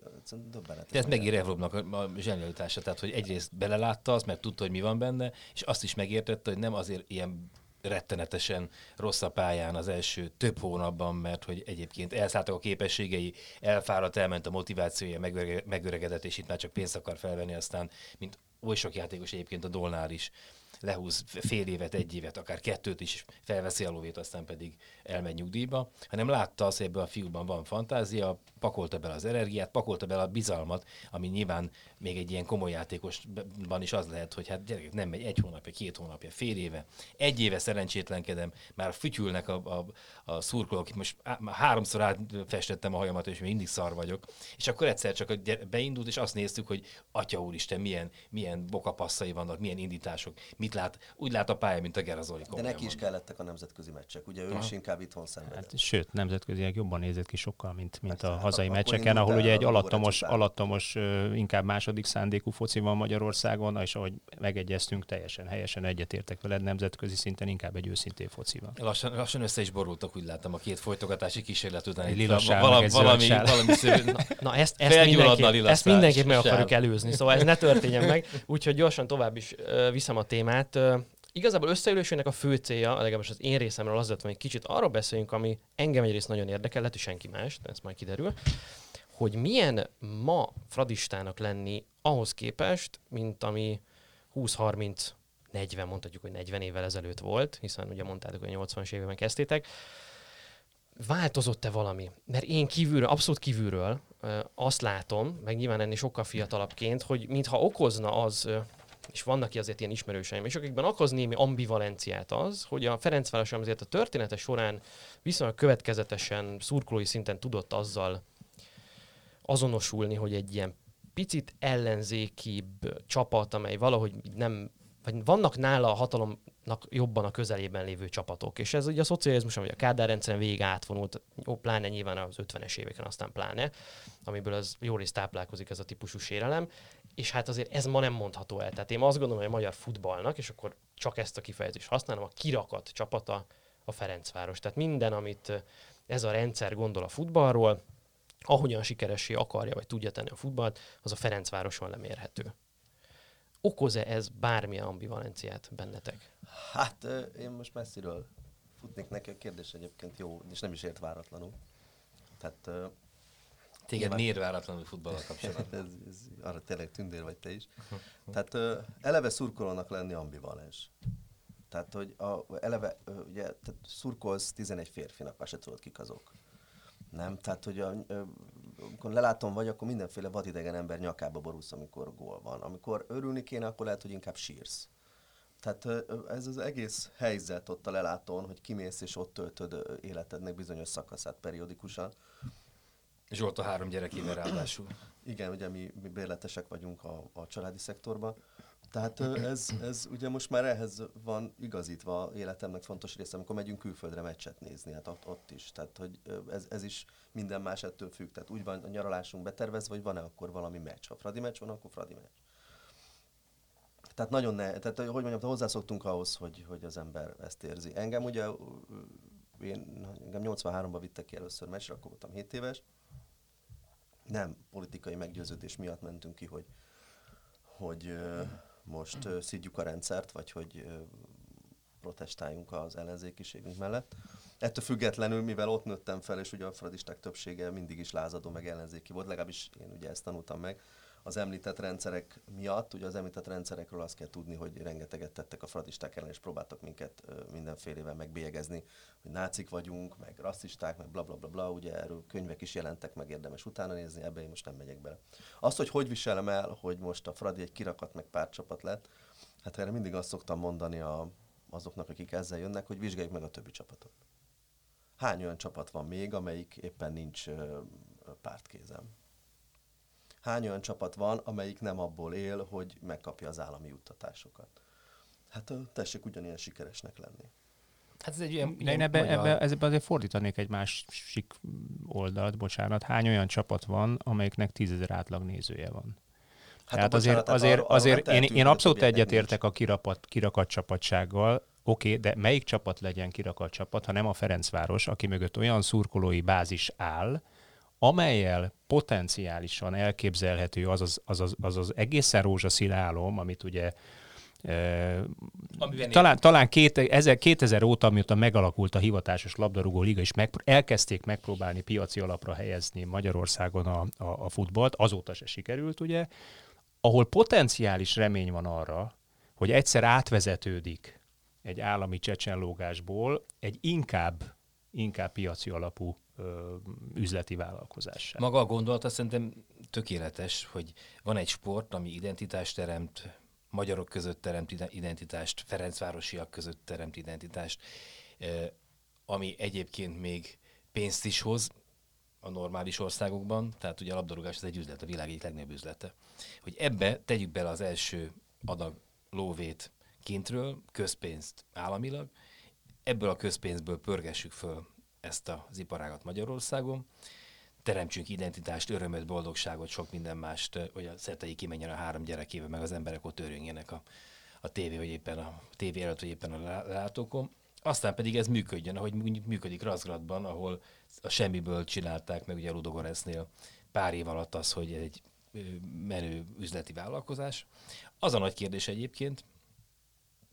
döbbenetes. De ez megint Revlovnak a, zsenialitása, tehát hogy egyrészt belelátta azt, mert tudta, hogy mi van benne, és azt is megértette, hogy nem azért ilyen rettenetesen rossz a pályán az első több hónapban, mert hogy egyébként elszálltak a képességei, elfáradt, elment a motivációja, megöregedett, és itt már csak pénzt akar felvenni, aztán, mint oly sok játékos egyébként a Dolnál is lehúz fél évet, egy évet, akár kettőt is felveszi a lóvét, aztán pedig elmegy nyugdíjba, hanem látta azt, hogy ebben a fiúban van fantázia, pakolta bele az energiát, pakolta bele a bizalmat, ami nyilván még egy ilyen komoly játékosban is az lehet, hogy hát gyerekek, nem megy egy hónapja, két hónapja, fél éve, egy éve szerencsétlenkedem, már fütyülnek a, a, a szurkolók, most á, már háromszor átfestettem a hajamat, és még mindig szar vagyok, és akkor egyszer csak beindult, és azt néztük, hogy atya úristen, milyen, milyen bokapasszai vannak, milyen indítások, mit lát, úgy lát a pálya, mint a Gerazoli. De neki is kellettek a nemzetközi meccsek, ugye ő Aha. is inkább itthon szenvedett. Hát, sőt, nemzetköziek jobban nézett ki sokkal, mint, mint a hazai meccseken, ahol ugye egy alattomos, alattomos, inkább második szándékú foci van Magyarországon, és ahogy megegyeztünk, teljesen helyesen egyetértek veled, nemzetközi szinten inkább egy őszintén foci van. Lassan, lassan össze is borultak, úgy láttam a két folytogatási kísérlet után. Egy lilasság, valami, egy valami, valami szövő, na, na, ezt, ezt, mindenképp, ezt mindenképp meg akarjuk előzni, szóval ez ne történjen meg. Úgyhogy gyorsan tovább is viszem a témát. Igazából összeülésének a fő célja, legalábbis az én részemről az lett, hogy egy kicsit arról beszéljünk, ami engem egyrészt nagyon érdekel, lehet, hogy senki más, de ez majd kiderül, hogy milyen ma fradistának lenni ahhoz képest, mint ami 20-30 40, mondhatjuk, hogy 40 évvel ezelőtt volt, hiszen ugye mondtátok, hogy 80-as években kezdtétek. Változott-e valami? Mert én kívülről, abszolút kívülről azt látom, meg nyilván ennél sokkal fiatalabbként, hogy mintha okozna az és vannak azért ilyen ismerőseim, és akikben okoz némi ambivalenciát az, hogy a Ferencváros azért a története során viszonylag következetesen szurkolói szinten tudott azzal azonosulni, hogy egy ilyen picit ellenzékibb csapat, amely valahogy nem, vagy vannak nála a hatalomnak jobban a közelében lévő csapatok. És ez ugye a szocializmus, vagy a Kádár rendszeren végig átvonult, jó, pláne nyilván az 50-es éveken, aztán pláne, amiből az jó részt táplálkozik ez a típusú sérelem és hát azért ez ma nem mondható el. Tehát én azt gondolom, hogy a magyar futballnak, és akkor csak ezt a kifejezést használom, a kirakat csapata a Ferencváros. Tehát minden, amit ez a rendszer gondol a futballról, ahogyan sikeressé akarja, vagy tudja tenni a futballt, az a Ferencvároson lemérhető. Okoz-e ez bármilyen ambivalenciát bennetek? Hát én most messziről futnék neki, a kérdés egyébként jó, és nem is ért váratlanul. Tehát Téged Nyilván... miért váratlanul futballal kapcsolatban? ez, ez, arra tényleg tündér vagy te is. Tehát ö, eleve szurkolónak lenni ambivalens. Tehát, hogy a, eleve, ö, ugye, tehát szurkolsz 11 férfinak, azt se tudod, kik azok. Nem? Tehát, hogy a, ö, amikor lelátom vagy, akkor mindenféle vadidegen ember nyakába borulsz, amikor gól van. Amikor örülni kéne, akkor lehet, hogy inkább sírsz. Tehát ez az egész helyzet ott a lelátón, hogy kimész és ott töltöd életednek bizonyos szakaszát periódikusan, Zsolt a három gyerekével ráadásul. Igen, ugye mi, mi bérletesek vagyunk a, a családi szektorban. Tehát ez, ez ugye most már ehhez van igazítva életemnek fontos része, amikor megyünk külföldre meccset nézni, hát ott, ott is. Tehát, hogy ez, ez is minden más ettől függ. Tehát úgy van a nyaralásunk betervezve, vagy van-e akkor valami meccs. Ha Fradi meccs van, akkor Fradi meccs. Tehát nagyon ne, tehát hogy mondjam, hozzászoktunk ahhoz, hogy, hogy az ember ezt érzi. Engem ugye, én, engem 83-ban vittek ki először meccsre, akkor voltam 7 éves, nem politikai meggyőződés miatt mentünk ki, hogy, hogy most szidjuk a rendszert, vagy hogy protestáljunk az ellenzékiségünk mellett. Ettől függetlenül, mivel ott nőttem fel, és ugye a fradisták többsége mindig is lázadó, meg ellenzéki volt, legalábbis én ugye ezt tanultam meg, az említett rendszerek miatt, ugye az említett rendszerekről azt kell tudni, hogy rengeteget tettek a fradisták ellen, és próbáltak minket mindenfélevel megbélyegezni, hogy nácik vagyunk, meg rasszisták, meg bla bla bla, bla ugye erről könyvek is jelentek, meg érdemes utána nézni, ebbe én most nem megyek bele. Azt, hogy hogy viselem el, hogy most a Fradi egy kirakat, meg párcsapat lett, hát erre mindig azt szoktam mondani a, azoknak, akik ezzel jönnek, hogy vizsgáljuk meg a többi csapatot. Hány olyan csapat van még, amelyik éppen nincs pártkézem? Hány olyan csapat van, amelyik nem abból él, hogy megkapja az állami juttatásokat. Hát tessék ugyanilyen sikeresnek lenni. Hát ez egy ilyen, ilyen én ebbe, magyar... ebbe, ebbe azért fordítanék egy másik oldalt, bocsánat. Hány olyan csapat van, amelyiknek tízezer átlag nézője van? Hát Tehát azért, azért, arra, azért arra én, én abszolút egyetértek a kirapat, kirakat csapatsággal. Oké, okay, de melyik csapat legyen kirakat csapat, ha nem a Ferencváros, aki mögött olyan szurkolói bázis áll, amelyel potenciálisan elképzelhető az az, az, az, az, az egészen rózsaszín álom, amit ugye Amiben talán, talán két, 2000 óta, amióta megalakult a hivatásos labdarúgó liga, és meg, elkezdték megpróbálni piaci alapra helyezni Magyarországon a, a, a futballt, azóta se sikerült, ugye, ahol potenciális remény van arra, hogy egyszer átvezetődik egy állami csecsenlógásból egy inkább, inkább piaci alapú üzleti vállalkozássá. Maga a gondolata szerintem tökéletes, hogy van egy sport, ami identitást teremt, magyarok között teremt identitást, Ferencvárosiak között teremt identitást, ami egyébként még pénzt is hoz a normális országokban, tehát ugye a labdarúgás az egy üzlet, a világ egyik legnagyobb üzlete. Hogy ebbe tegyük bele az első adag lóvét kintről, közpénzt államilag, ebből a közpénzből pörgessük föl ezt az iparágat Magyarországon, teremtsünk identitást, örömöt, boldogságot, sok minden mást, hogy a Szetei kimenjen a három gyerekével, meg az emberek ott örüljenek a, a tévé, vagy éppen a tévé előtt, vagy éppen a látókon. Aztán pedig ez működjön, ahogy működik Razgradban, ahol a semmiből csinálták meg ugye Ludogoresznél pár év alatt az, hogy egy menő üzleti vállalkozás. Az a nagy kérdés egyébként,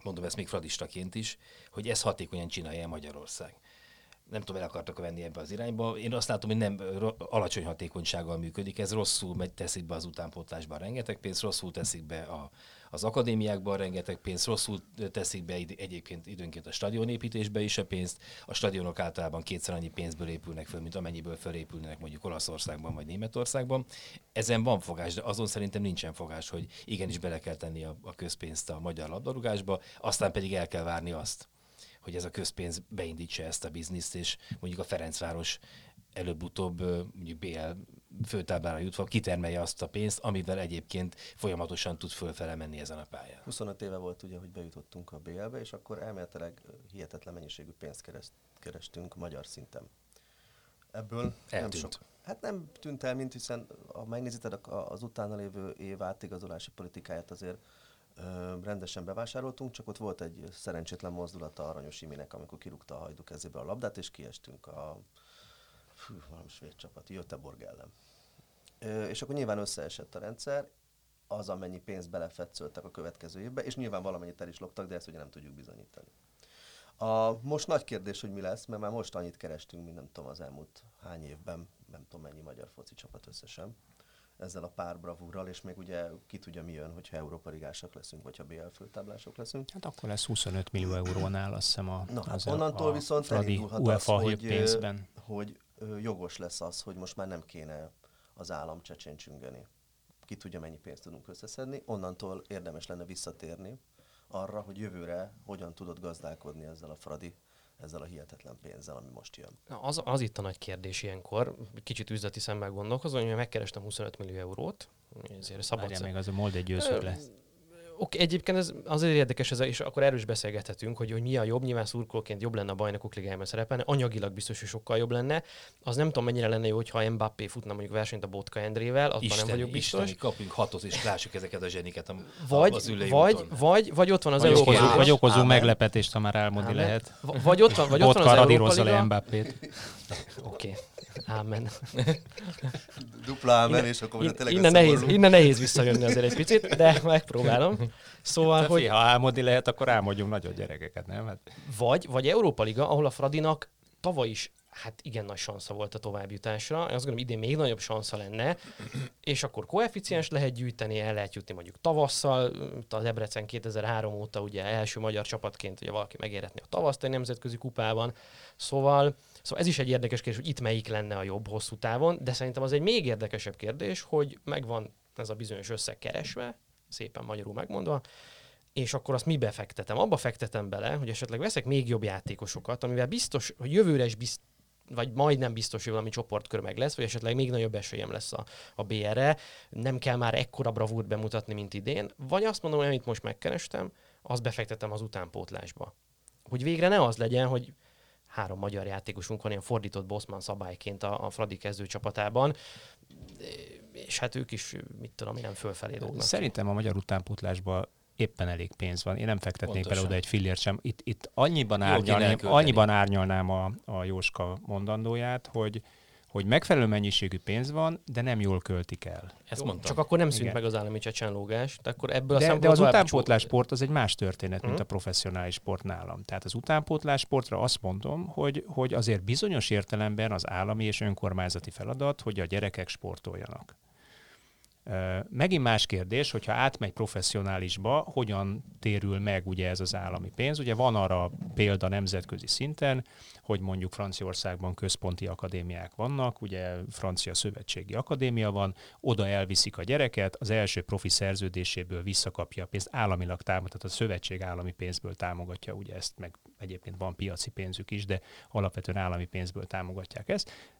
mondom ezt még fradistaként is, hogy ez hatékonyan csinálja Magyarország nem tudom, el akartak venni ebbe az irányba. Én azt látom, hogy nem alacsony hatékonysággal működik, ez rosszul megy, teszik be az utánpótlásban rengeteg pénzt, rosszul teszik be a, az akadémiákban rengeteg pénzt, rosszul teszik be id- egyébként időnként a stadionépítésbe is a pénzt. A stadionok általában kétszer annyi pénzből épülnek föl, mint amennyiből felépülnek mondjuk Olaszországban vagy Németországban. Ezen van fogás, de azon szerintem nincsen fogás, hogy igenis bele kell tenni a, a közpénzt a magyar labdarúgásba, aztán pedig el kell várni azt, hogy ez a közpénz beindítsa ezt a bizniszt, és mondjuk a Ferencváros előbb-utóbb mondjuk BL főtáblára jutva kitermelje azt a pénzt, amivel egyébként folyamatosan tud fölfele menni ezen a pályán. 25 éve volt ugye, hogy bejutottunk a BL-be, és akkor elméletileg hihetetlen mennyiségű pénzt keres, kerestünk magyar szinten. Ebből Eltűnt. nem sok. Hát nem tűnt el, mint hiszen ha megnézitek az utána lévő év átigazolási politikáját azért rendesen bevásároltunk, csak ott volt egy szerencsétlen mozdulata Aranyos Iminek, amikor kirúgta a hajdu kezébe a labdát, és kiestünk a fű, valami svéd csapat, Göteborg ellen. És akkor nyilván összeesett a rendszer, az, amennyi pénzt belefetszöltek a következő évbe, és nyilván valamennyit el is loptak, de ezt ugye nem tudjuk bizonyítani. A, most nagy kérdés, hogy mi lesz, mert már most annyit kerestünk, mint nem tudom az elmúlt hány évben, nem tudom mennyi magyar foci csapat összesen ezzel a pár bravúrral, és még ugye ki tudja mi jön, hogyha Európa Ligásak leszünk, vagy ha BL főtáblások leszünk. Hát akkor lesz 25 millió eurónál, azt hiszem a, Na, hát onnantól a viszont elindulhat UEFA az, hogy, pénzben. hogy jogos lesz az, hogy most már nem kéne az állam csecsencsüngeni. Ki tudja, mennyi pénzt tudunk összeszedni. Onnantól érdemes lenne visszatérni arra, hogy jövőre hogyan tudod gazdálkodni ezzel a Fradi ezzel a hihetetlen pénzzel, ami most jön. Na, az, az itt a nagy kérdés ilyenkor, kicsit üzleti szemmel gondolkozom, hogy megkerestem 25 millió eurót, ezért szabad Várjál, még az a Molde győző lesz oké, egyébként ez azért érdekes, ez, és akkor erős beszélgethetünk, hogy, hogy mi a jobb, nyilván szurkolóként jobb lenne a bajnokok ligájában szerepelni, anyagilag biztos, hogy sokkal jobb lenne. Az nem tudom, mennyire lenne jó, hogyha Mbappé futna mondjuk versenyt a Botka Endrével, abban Isten, nem vagyok biztos. Isteni, kapjunk hatot, és lássuk ezeket a zseniket a, vagy, az vagy, vagy, vagy, ott van az vagy Európai okozó, Vagy okozó meglepetést, ha már álmodni lehet. Vagy ott van, vagy ott van az Európa Liga. Mbappét. Oké. Ámen. Dupla ámen, és akkor in, tényleg innen nehéz, innen nehéz visszajönni azért egy picit, de megpróbálom. Szóval, hogy... Ha álmodni lehet, akkor álmodjunk nagyon gyerekeket, nem? Hát... Vagy, vagy Európa Liga, ahol a Fradinak tavaly is hát igen nagy sansza volt a továbbjutásra. Én azt gondolom, idén még nagyobb sansza lenne, és akkor koeficiens lehet gyűjteni, el lehet jutni mondjuk tavasszal. A Debrecen 2003 óta ugye első magyar csapatként ugye valaki megérhetni a tavaszt egy nemzetközi kupában. Szóval, szóval ez is egy érdekes kérdés, hogy itt melyik lenne a jobb hosszú távon, de szerintem az egy még érdekesebb kérdés, hogy megvan ez a bizonyos összeg keresve, szépen magyarul megmondva, és akkor azt mi befektetem? Abba fektetem bele, hogy esetleg veszek még jobb játékosokat, amivel biztos, hogy jövőre is bizt, vagy majdnem biztos, hogy valami csoportkör meg lesz, vagy esetleg még nagyobb esélyem lesz a, a BR-re, nem kell már ekkora bravúrt bemutatni, mint idén, vagy azt mondom, hogy amit most megkerestem, azt befektetem az utánpótlásba. Hogy végre ne az legyen, hogy három magyar játékosunk van ilyen fordított Bosman szabályként a, a Fradi kezdő csapatában, és hát ők is, mit tudom, nem fölfelé dolgnak. Szerintem a magyar utánpótlásban éppen elég pénz van. Én nem fektetnék Pontosan. bele oda egy fillért sem. Itt, itt annyiban, elkölteni. annyiban árnyalnám a, a Jóska mondandóját, hogy, hogy megfelelő mennyiségű pénz van, de nem jól költik el. Ezt mondtam. Csak akkor nem szűnt Igen. meg az állami csecsenlógás, de akkor ebből a De, de szempontból az utánpótlás csó- sport az egy más történet, mint Mhm. a professzionális sport nálam. Tehát az utánpótlás sportra azt mondom, hogy, hogy azért bizonyos értelemben az állami és önkormányzati feladat, hogy a gyerekek sportoljanak. Megint más kérdés, hogyha átmegy professzionálisba, hogyan térül meg ugye ez az állami pénz. Ugye van arra példa nemzetközi szinten, hogy mondjuk Franciaországban központi akadémiák vannak, ugye francia szövetségi akadémia van, oda elviszik a gyereket, az első profi szerződéséből visszakapja a pénzt, államilag támogat, tehát a szövetség állami pénzből támogatja ugye ezt, meg egyébként van piaci pénzük is, de alapvetően állami pénzből támogatják ezt.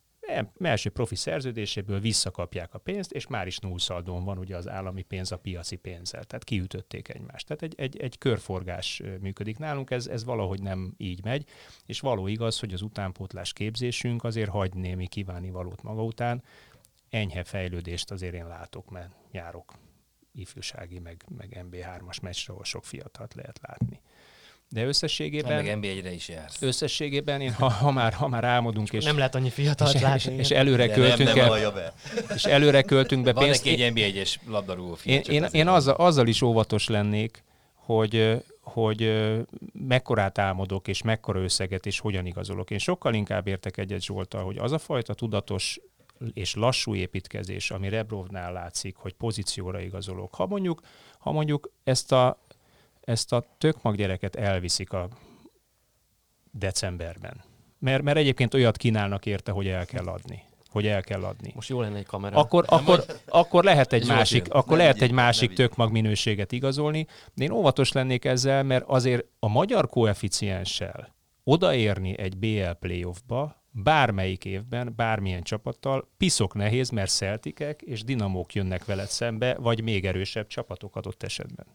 Első profi szerződéséből visszakapják a pénzt, és már is nullszaldón van ugye az állami pénz a piaci pénzzel. Tehát kiütötték egymást. Tehát egy, egy, egy körforgás működik nálunk, ez, ez valahogy nem így megy, és való igaz, hogy az utánpótlás képzésünk azért hagy némi kívánivalót maga után. Enyhe fejlődést azért én látok, mert járok ifjúsági, meg, meg MB3-as meccsre, ahol sok fiatalt lehet látni. De összességében... meg NB1-re is jársz. Összességében, én, ha, ha, már, ha már álmodunk, és, Nem lehet annyi fiatalt és, és, látni. és előre De költünk nem el, vallja be. és előre költünk be Van pénzt. neki egy NB1-es labdarúgó fia. Én, én, én van. azzal, azzal is óvatos lennék, hogy, hogy mekkorát álmodok, és mekkora összeget, és hogyan igazolok. Én sokkal inkább értek egyet Zsoltal, hogy az a fajta tudatos és lassú építkezés, ami Rebrovnál látszik, hogy pozícióra igazolok. Ha mondjuk, ha mondjuk ezt a, ezt a tökmag gyereket elviszik a decemberben, mert, mert egyébként olyat kínálnak érte, hogy el kell adni. Hogy el kell adni Most jó lenne egy kamera. akkor, akkor, akkor lehet egy másik, jön. akkor Ne lehet egy másik vigyék. tök mag minőséget igazolni, de én óvatos lennék ezzel, mert azért a magyar koeficienssel odaérni egy BL playoffba bármelyik évben, bármilyen csapattal, piszok nehéz, mert Celticek és Dinamók jönnek veled szembe, vagy még erősebb csapatok adott esetben.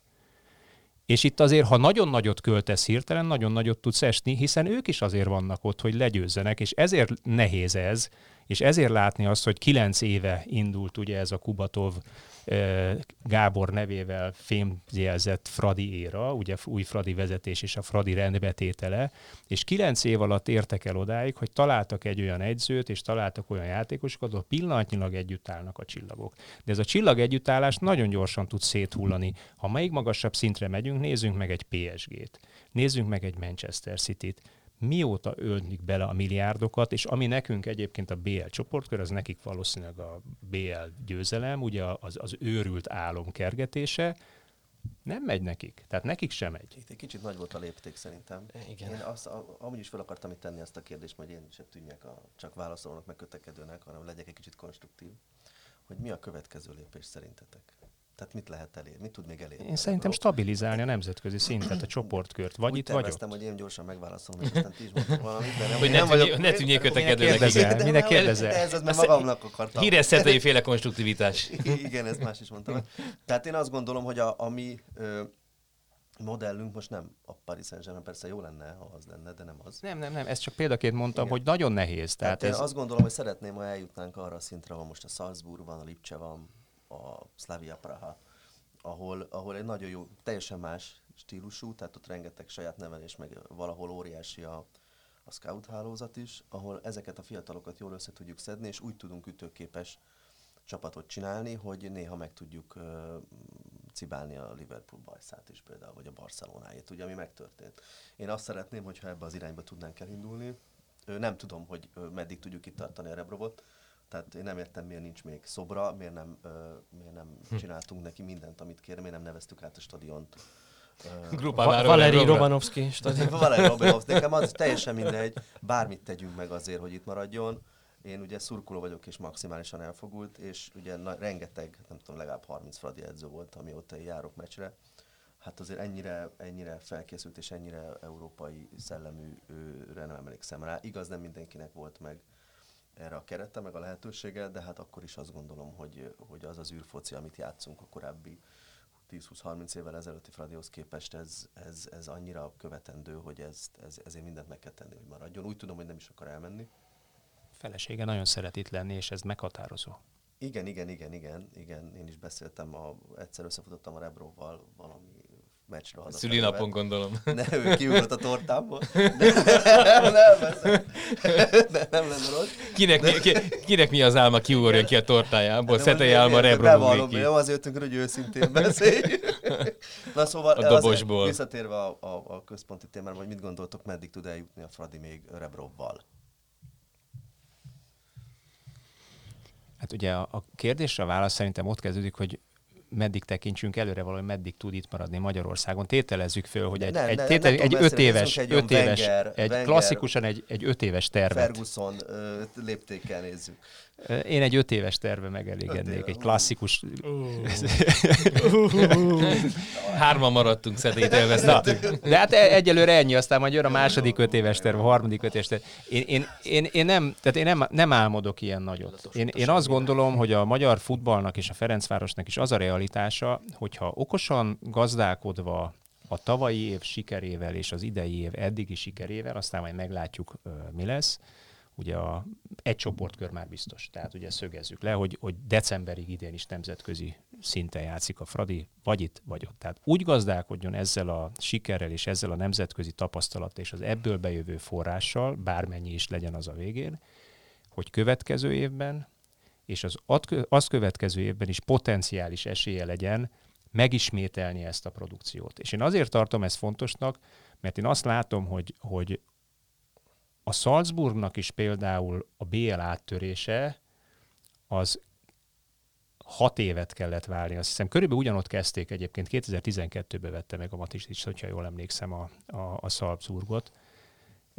És itt azért, ha nagyon nagyot költesz hirtelen, nagyon nagyot tudsz esni, hiszen ők is azért vannak ott, hogy legyőzzenek, és ezért nehéz ez, és ezért látni azt, hogy kilenc éve indult ugye ez a Kubatov Gábor nevével fémjelzett Fradi éra, ugye új Fradi vezetés és a Fradi rendbetétele, és kilenc év alatt értek el odáig, hogy találtak egy olyan egyzőt, és találtak olyan játékosokat, ahol pillanatnyilag együtt állnak a csillagok. De ez a csillag együttállás nagyon gyorsan tud széthullani. Ha még magasabb szintre megyünk, nézzünk meg egy PSG-t, nézzünk meg egy Manchester City-t, mióta ölnik bele a milliárdokat, és ami nekünk egyébként a BL csoportkör, az nekik valószínűleg a BL győzelem, ugye az, az őrült álom kergetése, nem megy nekik. Tehát nekik sem megy. Itt egy kicsit nagy volt a lépték szerintem. Igen. Én azt, a, amúgy is fel akartam itt tenni azt a kérdést, hogy én se tűnjek a, csak válaszolónak, meg kötekedőnek, hanem legyek egy kicsit konstruktív. Hogy mi a következő lépés szerintetek? Tehát mit lehet elérni? Mit tud még elérni? Én szerintem stabilizálni a nemzetközi szintet, a csoportkört. Vagy Úgy itt, vagy ott. hogy én gyorsan megválaszolom, és aztán ti is valamit, de nem, Hogy én ne nem vagyok- ne tűnjél kötekedőnek. Minek kérdezel? de Ez az, mert magamnak akartam. Híres szetei féle konstruktivitás. Igen, ezt más is mondtam. Tehát én azt gondolom, hogy a, a mi ö, modellünk most nem a Paris Saint-Germain, persze jó lenne, ha az lenne, de nem az. Nem, nem, nem, ezt csak példaként mondtam, Igen. hogy nagyon nehéz. Tehát, Tehát én ez, azt gondolom, hogy szeretném, ha eljutnánk arra a szintre, ahol most a Salzburg van, a Lipcse van, a Slavia Praha, ahol, ahol egy nagyon jó, teljesen más stílusú, tehát ott rengeteg saját nevelés, meg valahol óriási a, a scout hálózat is, ahol ezeket a fiatalokat jól össze tudjuk szedni, és úgy tudunk ütőképes csapatot csinálni, hogy néha meg tudjuk uh, cibálni a Liverpool bajszát is például, vagy a Barcelonáét, ugye, ami megtörtént. Én azt szeretném, hogyha ebbe az irányba tudnánk elindulni. Nem tudom, hogy meddig tudjuk itt tartani a Rebrovot, tehát én nem értem, miért nincs még szobra, miért nem, ö, miért nem csináltunk neki mindent, amit kér, miért nem neveztük át a stadiont. Grupa Va- Valeri Romanovski stadion. Valeri Robinovsz, nekem az teljesen mindegy, bármit tegyünk meg azért, hogy itt maradjon. Én ugye szurkoló vagyok és maximálisan elfogult, és ugye na, rengeteg, nem tudom, legalább 30 fradi edző volt, amióta én járok meccsre. Hát azért ennyire, ennyire felkészült és ennyire európai szelleműre nem emlékszem rá. Igaz, nem mindenkinek volt meg erre a kerete, meg a lehetősége, de hát akkor is azt gondolom, hogy, hogy az az űrfoci, amit játszunk a korábbi 10-20-30 évvel ezelőtti Fradihoz képest, ez, ez, ez annyira követendő, hogy ez, ez, ezért mindent meg kell tenni, hogy maradjon. Úgy tudom, hogy nem is akar elmenni. felesége nagyon szeret itt lenni, és ez meghatározó. Igen, igen, igen, igen, igen. Én is beszéltem, a, egyszer összefutottam a Rebróval valami meccsre haza. Szülinapon gondolom. Ne, ő kiugrott a tortából. De, nem, nem, ez, de nem lenne rossz. Kinek, mi, ki, kinek mi az álma kiugorjon ki a tortájából? De Szetei álma én- rebro Bevallom, ugrik ki. nem azért jöttünk, hogy őszintén beszéljünk. Na szóval, A azért dobosból. visszatérve a, a, a központi témára, hogy mit gondoltok, meddig tud eljutni a Fradi még Rebrovval? Hát ugye a, a kérdésre a válasz szerintem ott kezdődik, hogy meddig tekintsünk előre valahogy, meddig tud itt maradni Magyarországon. Tételezzük föl, hogy egy, Ne, egy, ne, tétel, egy öt éves, egy öt éves, Wenger- egy Wenger- klasszikusan egy, egy öt éves tervet. Ferguson ö, léptékkel nézzük. Én egy öt éves terve megelégednék, egy klasszikus... Hárman maradtunk, Szetét Na, elvesztettük. de hát e- egyelőre ennyi, aztán majd jön a második öt éves terv, a harmadik öt éves terv. Én, én, én, én, nem, tehát én nem, nem álmodok ilyen nagyot. Én, én azt gondolom, hogy a magyar futballnak és a Ferencvárosnak is az a realitása, hogyha okosan gazdálkodva a tavalyi év sikerével és az idei év eddigi sikerével, aztán majd meglátjuk, mi lesz. Ugye a, egy csoportkör már biztos, tehát ugye szögezzük le, hogy, hogy decemberig idén is nemzetközi szinten játszik a Fradi, vagy itt, vagy ott. Tehát úgy gazdálkodjon ezzel a sikerrel és ezzel a nemzetközi tapasztalat és az ebből bejövő forrással, bármennyi is legyen az a végén, hogy következő évben és az azt következő évben is potenciális esélye legyen megismételni ezt a produkciót. És én azért tartom ezt fontosnak, mert én azt látom, hogy, hogy a Salzburgnak is például a BL áttörése az hat évet kellett várni. Azt hiszem, körülbelül ugyanott kezdték egyébként. 2012-ben vette meg a Matis is, hogyha jól emlékszem, a, a, a Salzburgot.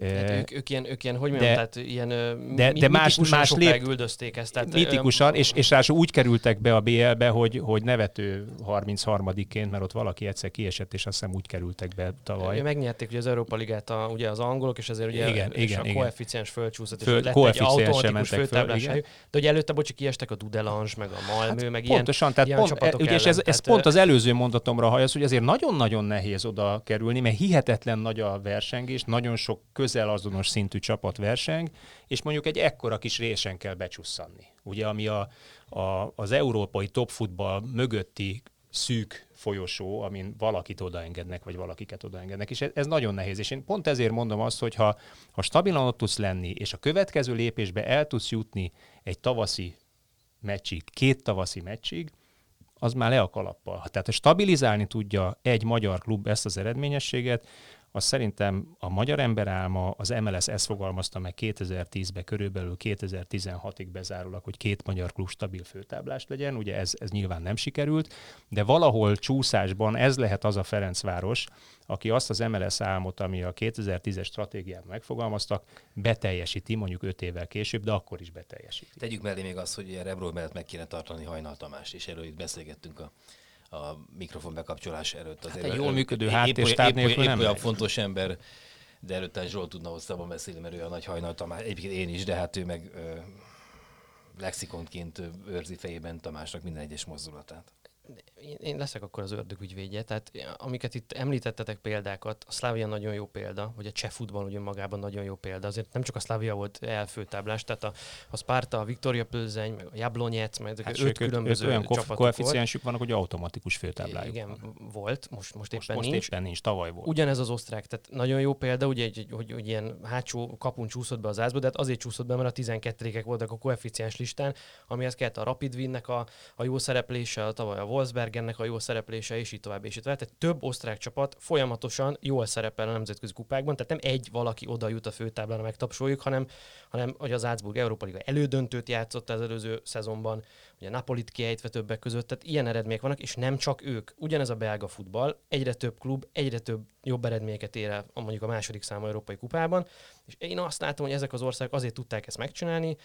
Hát Eh, ők, ők, ilyen, ők ilyen, hogy de- mondjam, tehát ilyen de- de, de de más- más, lép- üldözték ezt. Tehát, mitikusan, és, és ráadásul úgy kerültek be a BL-be, hogy, hogy nevető 33-ként, mert ott valaki egyszer kiesett, és azt hiszem úgy kerültek be tavaly. Ugye megnyerték ugye az Európa Ligát a, ugye az angolok, és ezért ugye Igen, és igen, a igen. koeficiens fölcsúszott, és Föl- lett egy automatikus mentek föl, főtáblás igen. helyük. De ugye előtte, bocsi, kiestek a Dudelange, meg a Malmö, meg ilyen, Pontosan, tehát ilyen pont, csapatok ugye, és ellen. ez, ez Tehát, pont ö, az előző mondatomra hajaz, hogy azért nagyon-nagyon nehéz oda kerülni, mert hihetetlen nagy a versengés, nagyon sok közel azonos szintű csapat verseng, és mondjuk egy ekkora kis résen kell becsusszanni. Ugye, ami a, a, az európai topfutball mögötti szűk folyosó, amin valakit odaengednek, vagy valakiket odaengednek, és ez, ez nagyon nehéz. És én pont ezért mondom azt, hogy ha, ha stabilan ott tudsz lenni, és a következő lépésbe el tudsz jutni egy tavaszi meccsig, két tavaszi meccsig, az már le a kalappal. Tehát, ha stabilizálni tudja egy magyar klub ezt az eredményességet, az szerintem a magyar ember álma, az MLS ezt fogalmazta meg 2010-ben, körülbelül 2016-ig bezárólag, hogy két magyar klub stabil főtáblást legyen. Ugye ez, ez nyilván nem sikerült, de valahol csúszásban ez lehet az a Ferencváros, aki azt az MLS álmot, ami a 2010-es stratégiában megfogalmaztak, beteljesíti mondjuk 5 évvel később, de akkor is beteljesíti. Tegyük mellé még azt, hogy ilyen Rebról mellett meg kéne tartani Hajnal Tamás, és erről itt beszélgettünk a, a mikrofon bekapcsolás előtt. Azért egy jól működő épp, nélkül épp, nem olyan fontos ember, de előtte Zsolt tudna hosszabban beszélni, mert ő a nagy Hajnal Tamás, egyébként én is, de hát ő meg ö, lexikonként őrzi fejében Tamásnak minden egyes mozdulatát. Én, leszek akkor az ördög ügyvédje. Tehát amiket itt említettetek példákat, a Szlávia nagyon jó példa, hogy a cseh futball ugye magában nagyon jó példa. Azért nem csak a Szlávia volt elfőtáblás, tehát a, a Sparta, a Viktoria Plzeň, meg a Jablonec, meg hát öt különböző olyan csapatuk volt. koeficiensük vannak, hogy automatikus főtáblájuk Igen, van. volt, most, most Most, éppen most nincs. éppen nincs, tavaly volt. Ugyanez az osztrák, tehát nagyon jó példa, ugye, egy, hogy, hogy ilyen hátsó kapun csúszott be az ázba, de hát azért csúszott be, mert a 12 voltak a koeficiens listán, amihez kellett a Rapid Winnek a, a jó szereplése, a tavaly a Wolfsbergennek a jó szereplése, és így tovább, és így tovább. Tehát több osztrák csapat folyamatosan jól szerepel a nemzetközi kupákban, tehát nem egy valaki oda jut a főtáblára, megtapsoljuk, hanem, hanem hogy az Salzburg Európa Liga elődöntőt játszott az előző szezonban, ugye Napolit kiejtve többek között, tehát ilyen eredmények vannak, és nem csak ők. Ugyanez a belga futball, egyre több klub, egyre több jobb eredményeket ér el mondjuk a második számú európai kupában, és én azt látom, hogy ezek az országok azért tudták ezt megcsinálni,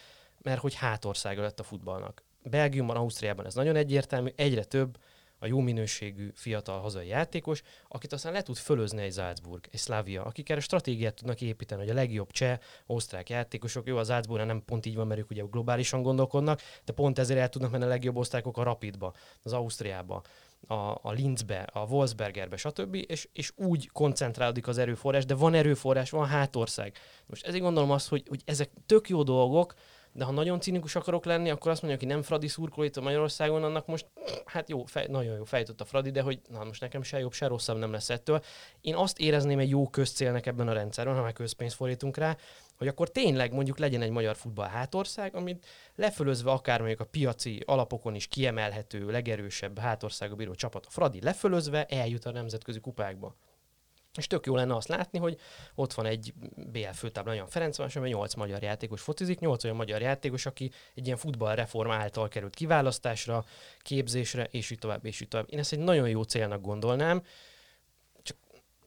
mert hogy hátországa lett a futballnak. Belgiumban, Ausztriában ez nagyon egyértelmű, egyre több a jó minőségű fiatal hazai játékos, akit aztán le tud fölözni egy Salzburg, egy Slavia, akik erre stratégiát tudnak építeni, hogy a legjobb cseh, osztrák játékosok, jó, a Salzburg nem pont így van, mert ők ugye globálisan gondolkodnak, de pont ezért el tudnak menni a legjobb osztrákok a Rapidba, az Ausztriába, a, a Linzbe, a Wolfsbergerbe, stb. És, és úgy koncentrálódik az erőforrás, de van erőforrás, van hátország. Most ezért gondolom azt, hogy, hogy ezek tök jó dolgok, de ha nagyon cinikus akarok lenni, akkor azt mondja, aki nem Fradi szurkoló itt a Magyarországon, annak most, hát jó, fej, nagyon jó fejtött a Fradi, de hogy na most nekem se jobb, se rosszabb nem lesz ettől. Én azt érezném egy jó közcélnek ebben a rendszerben, ha már közpénzt fordítunk rá, hogy akkor tényleg mondjuk legyen egy magyar futball hátország, amit lefölözve akár mondjuk a piaci alapokon is kiemelhető, legerősebb hátországa bíró csapat a Fradi lefölözve eljut a nemzetközi kupákba. És tök jó lenne azt látni, hogy ott van egy BL főtábla, olyan Ferencváros, amely 8 magyar játékos focizik, 8 olyan magyar játékos, aki egy ilyen futballreform által került kiválasztásra, képzésre, és így tovább, és így tovább. Én ezt egy nagyon jó célnak gondolnám, csak,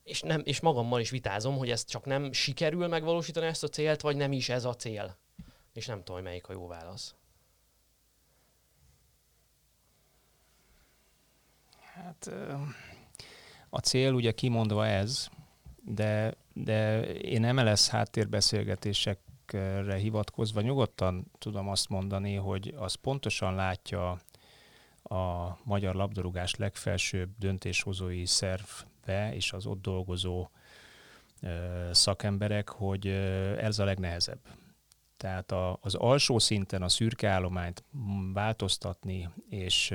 és, nem, és magammal is vitázom, hogy ezt csak nem sikerül megvalósítani ezt a célt, vagy nem is ez a cél. És nem tudom, melyik a jó válasz. Hát a cél ugye kimondva ez, de, de én MLS háttérbeszélgetésekre hivatkozva nyugodtan tudom azt mondani, hogy az pontosan látja a magyar labdarúgás legfelsőbb döntéshozói szervbe és az ott dolgozó szakemberek, hogy ez a legnehezebb. Tehát a, az alsó szinten a szürke állományt változtatni és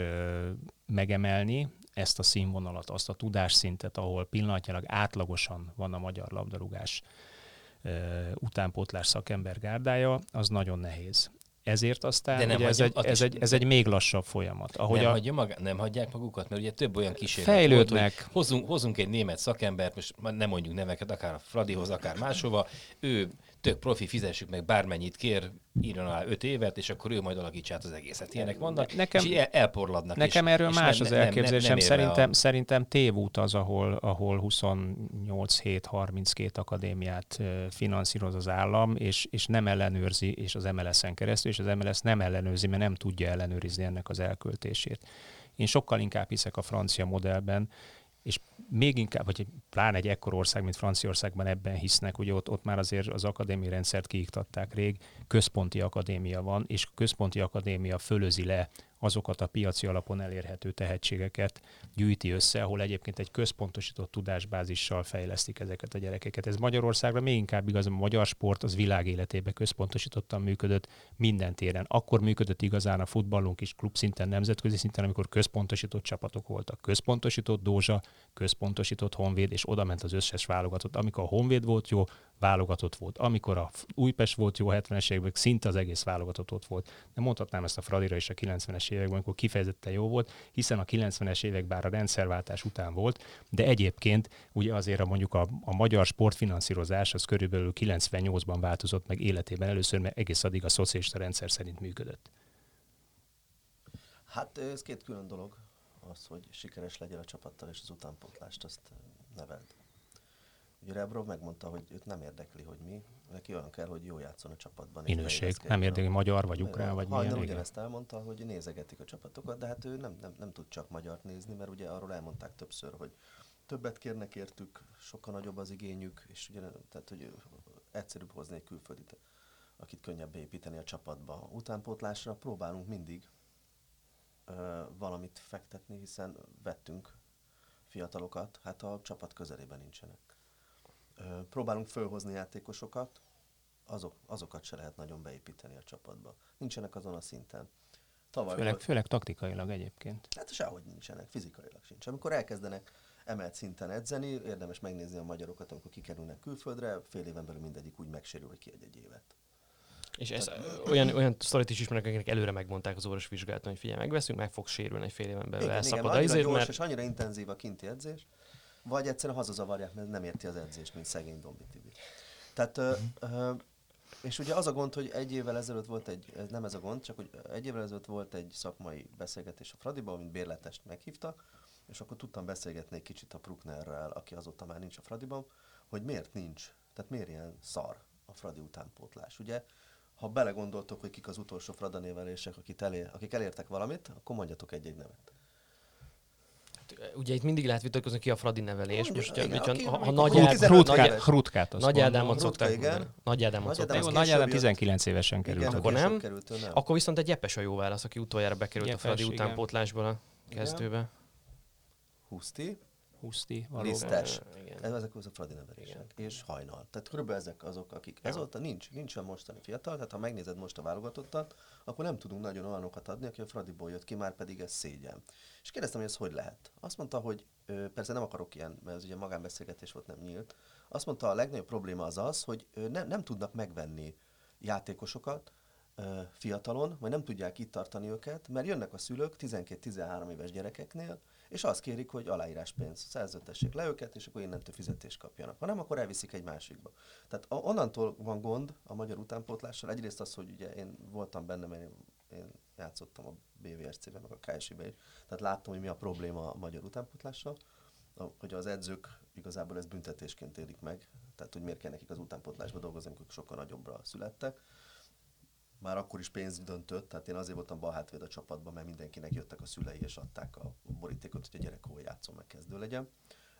megemelni, ezt a színvonalat, azt a tudásszintet, ahol pillanatnyilag átlagosan van a magyar labdarúgás utánpótlás szakember gárdája, az nagyon nehéz. Ezért aztán De nem ugye ez, egy, ez, egy, ez egy még lassabb folyamat. Ahogy nem, a... hagyja maga, nem hagyják magukat, mert ugye több olyan kísérlet fejlődnek. Volt, hogy hozunk, hozunk egy német szakembert, most nem mondjuk neveket, akár a Fradihoz, akár máshova, ő tök profi, fizessük meg bármennyit kér, írjon alá öt évet, és akkor ő majd alakítsa át az egészet. Ilyenek vannak, nekem, és el, elporladnak. Nekem és, erről és más nem, az nem, elképzelésem. Nem, nem szerintem, a... szerintem tévút az, ahol, ahol 28 hét 32 akadémiát finanszíroz az állam, és, és nem ellenőrzi, és az MLS-en keresztül, és az MLS nem ellenőrzi, mert nem tudja ellenőrizni ennek az elköltését. Én sokkal inkább hiszek a francia modellben, és még inkább, hogy pláne egy ekkor ország, mint Franciaországban ebben hisznek, ugye ott, ott már azért az akadémiai rendszert kiiktatták rég, központi akadémia van, és a központi akadémia fölözi le azokat a piaci alapon elérhető tehetségeket gyűjti össze, ahol egyébként egy központosított tudásbázissal fejlesztik ezeket a gyerekeket. Ez Magyarországra még inkább igaz, a magyar sport az világ életébe központosítottan működött minden téren. Akkor működött igazán a futballunk is klubszinten, nemzetközi szinten, amikor központosított csapatok voltak. Központosított Dózsa, központosított Honvéd, és oda ment az összes válogatott. Amikor a Honvéd volt jó, válogatott volt. Amikor a Újpest volt jó 70-es években, szinte az egész válogatott ott volt. De mondhatnám ezt a Fradira is a 90-es években, amikor kifejezetten jó volt, hiszen a 90-es évek bár a rendszerváltás után volt, de egyébként ugye azért a mondjuk a, a magyar sportfinanszírozás az körülbelül 98-ban változott meg életében először, mert egész addig a szocialista rendszer szerint működött. Hát ez két külön dolog, az, hogy sikeres legyen a csapattal, és az utánpótlást azt neveld. Ugye Rebrov megmondta, hogy őt nem érdekli, hogy mi, neki olyan kell, hogy jó játszon a csapatban. Minőség, nem érdekli magyar, vagy ukrán, vagy milyen. Hajnal ugyanezt elmondta, hogy nézegetik a csapatokat, de hát ő nem, nem, nem tud csak magyart nézni, mert ugye arról elmondták többször, hogy többet kérnek értük, sokkal nagyobb az igényük, és ugye, tehát, hogy egyszerűbb hozni egy külföldit, akit könnyebb építeni a csapatba. Utánpótlásra próbálunk mindig ö, valamit fektetni, hiszen vettünk fiatalokat, hát a csapat közelében nincsenek próbálunk fölhozni játékosokat, azok, azokat se lehet nagyon beépíteni a csapatba. Nincsenek azon a szinten. Tavaly főleg, volt, főleg taktikailag egyébként. Hát sehogy nincsenek, fizikailag sincs. Amikor elkezdenek emelt szinten edzeni, érdemes megnézni a magyarokat, amikor kikerülnek külföldre, fél éven belül mindegyik úgy megsérül, hogy ki egy, évet. És ez olyan, olyan sztorit is ismerek, akiknek előre megmondták az orvos vizsgálaton, hogy figyelj, megveszünk, meg fog sérülni egy fél éven belül, igen, elszapad igen, annyira gyors mert... és annyira intenzív a kinti edzés, vagy egyszerűen hazazavarják, mert nem érti az edzést, mint szegény Dombi Tibi. Tehát, uh-huh. uh, és ugye az a gond, hogy egy évvel ezelőtt volt egy, ez nem ez a gond, csak hogy egy évvel ezelőtt volt egy szakmai beszélgetés a Fradiban, amit bérletest meghívtak, és akkor tudtam beszélgetni egy kicsit a Pruknerrel, aki azóta már nincs a Fradiban, hogy miért nincs, tehát miért ilyen szar a Fradi utánpótlás. Ugye, ha belegondoltok, hogy kik az utolsó Fradanévelések, akik, elér, akik elértek valamit, akkor mondjatok egy-egy nevet ugye itt mindig lehet vitatkozni ki a Fradi nevelés. Most, igen, hogyha, aki, ha, ha nagy, Hrut, Hrutkát, Hrutkát azt Nagy Ádámot szokták igen. Nagy Ádámot szokták Jó, Nagy Ádám 19 évesen került. Igen, akkor nem? Került, nem? Akkor viszont egy Jepes a jó válasz, aki utoljára bekerült Jepes, a Fradi utánpótlásból a kezdőbe. Huszti. Huszti, valóban. Lisztes. Igen. Ez, ezek az a Fradi nevelések. És hajnal. Tehát körülbelül ezek azok, akik... Ezóta nincs, nincsen mostani fiatal, tehát ha megnézed most a válogatottat, akkor nem tudunk nagyon olyanokat adni, aki a Fradiból jött ki, már pedig ez szégyen. És kérdeztem, hogy ez hogy lehet. Azt mondta, hogy ö, persze nem akarok ilyen, mert ez ugye magánbeszélgetés volt, nem nyílt. Azt mondta, a legnagyobb probléma az az, hogy ö, ne, nem tudnak megvenni játékosokat, ö, fiatalon, vagy nem tudják itt tartani őket, mert jönnek a szülők 12-13 éves gyerekeknél, és azt kérik, hogy aláíráspénz, szerződtessék le őket, és akkor innentől fizetést kapjanak. Ha nem, akkor elviszik egy másikba. Tehát a- onnantól van gond a magyar utánpótlással. Egyrészt az, hogy ugye én voltam benne, mert én, én játszottam a BVSC-ben, meg a KSI-ben is. Tehát láttam, hogy mi a probléma a magyar utánpótlással. Hogy az edzők igazából ezt büntetésként élik meg. Tehát, hogy miért kell nekik az utánpótlásba dolgozni, amikor sokkal nagyobbra születtek már akkor is pénz döntött, tehát én azért voltam bal a csapatban, mert mindenkinek jöttek a szülei és adták a borítékot, hogy a gyerek hol játszom, meg kezdő legyen.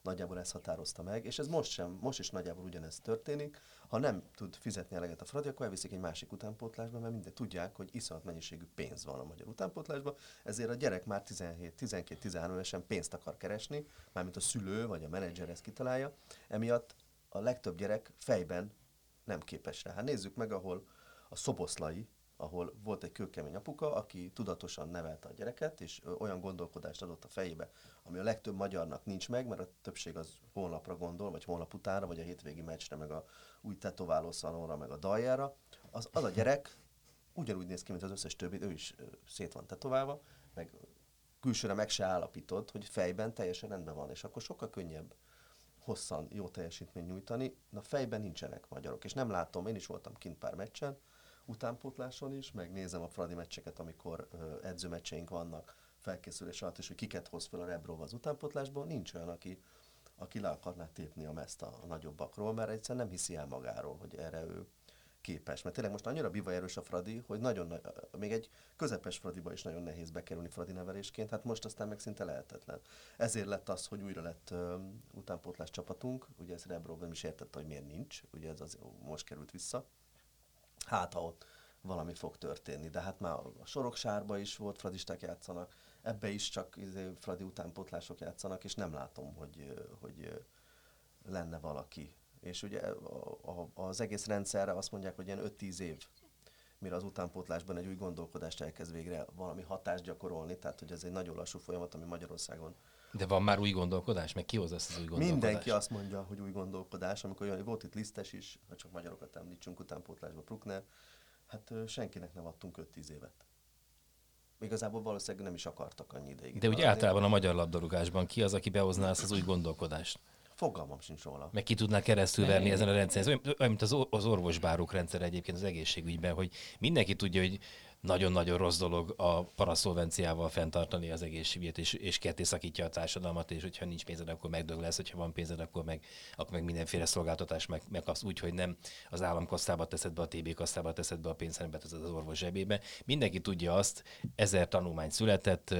Nagyjából ezt határozta meg, és ez most sem, most is nagyjából ugyanez történik. Ha nem tud fizetni eleget a Fradi, akkor elviszik egy másik utánpótlásba, mert minden tudják, hogy iszonyat mennyiségű pénz van a magyar utánpótlásban, ezért a gyerek már 17, 12, 13 évesen pénzt akar keresni, mármint a szülő vagy a menedzser ezt kitalálja, emiatt a legtöbb gyerek fejben nem képes rá. Hát nézzük meg, ahol a szoboszlai, ahol volt egy kőkemény apuka, aki tudatosan nevelte a gyereket, és olyan gondolkodást adott a fejébe, ami a legtöbb magyarnak nincs meg, mert a többség az holnapra gondol, vagy holnap utánra, vagy a hétvégi meccsre, meg a új tetováló szalonra, meg a daljára. Az, az a gyerek ugyanúgy néz ki, mint az összes többi, ő is szét van tetoválva, meg külsőre meg se állapítod, hogy fejben teljesen rendben van, és akkor sokkal könnyebb hosszan jó teljesítményt nyújtani. Na fejben nincsenek magyarok, és nem látom, én is voltam kint pár meccsen, utánpótláson is, meg nézem a Fradi meccseket, amikor edzőmeccseink vannak felkészülés alatt, és hogy kiket hoz fel a Rebrov az utánpótlásból, nincs olyan, aki, aki le akarná tépni a meszt a, nagyobbakról, mert egyszerűen nem hiszi el magáról, hogy erre ő képes. Mert tényleg most annyira bivaj erős a Fradi, hogy nagyon, nagy- még egy közepes Fradiba is nagyon nehéz bekerülni Fradi nevelésként, hát most aztán meg szinte lehetetlen. Ezért lett az, hogy újra lett ö, utánpótlás csapatunk, ugye ez Rebrov nem is értette, hogy miért nincs, ugye ez az most került vissza, hát ha ott valami fog történni. De hát már a Soroksárba is volt fradisták játszanak, ebbe is csak izé, fradi utánpótlások játszanak, és nem látom, hogy, hogy lenne valaki. És ugye a, a, az egész rendszerre azt mondják, hogy ilyen 5-10 év, mire az utánpótlásban egy új gondolkodást elkezd végre valami hatást gyakorolni, tehát hogy ez egy nagyon lassú folyamat, ami Magyarországon De van már új gondolkodás? Meg ki hozza ezt az új gondolkodást? Mindenki azt mondja, hogy új gondolkodás, amikor olyan, volt itt lisztes is, ha csak magyarokat említsünk utánpótlásba, Bruckner, hát senkinek nem adtunk 5-10 évet. Igazából valószínűleg nem is akartak annyi ideig. De úgy általában a magyar labdarúgásban ki az, aki behozná ezt az új gondolkodást? Fogalmam sincs róla. Meg ki tudná keresztülverni ezen a rendszeren. Ez olyan, mint az, az orvosbárok rendszer egyébként az egészségügyben, hogy mindenki tudja, hogy nagyon-nagyon rossz dolog a paraszolvenciával fenntartani az egészségügyet, és, és ketté szakítja a társadalmat, és hogyha nincs pénzed, akkor megdög lesz, hogyha van pénzed, akkor meg, akkor meg mindenféle szolgáltatás meg, meg az úgy, hogy nem az államkasszába teszed be, a TB kasszába teszed be a pénzt, hanem beteszed az orvos zsebébe. Mindenki tudja azt, ezer tanulmány született,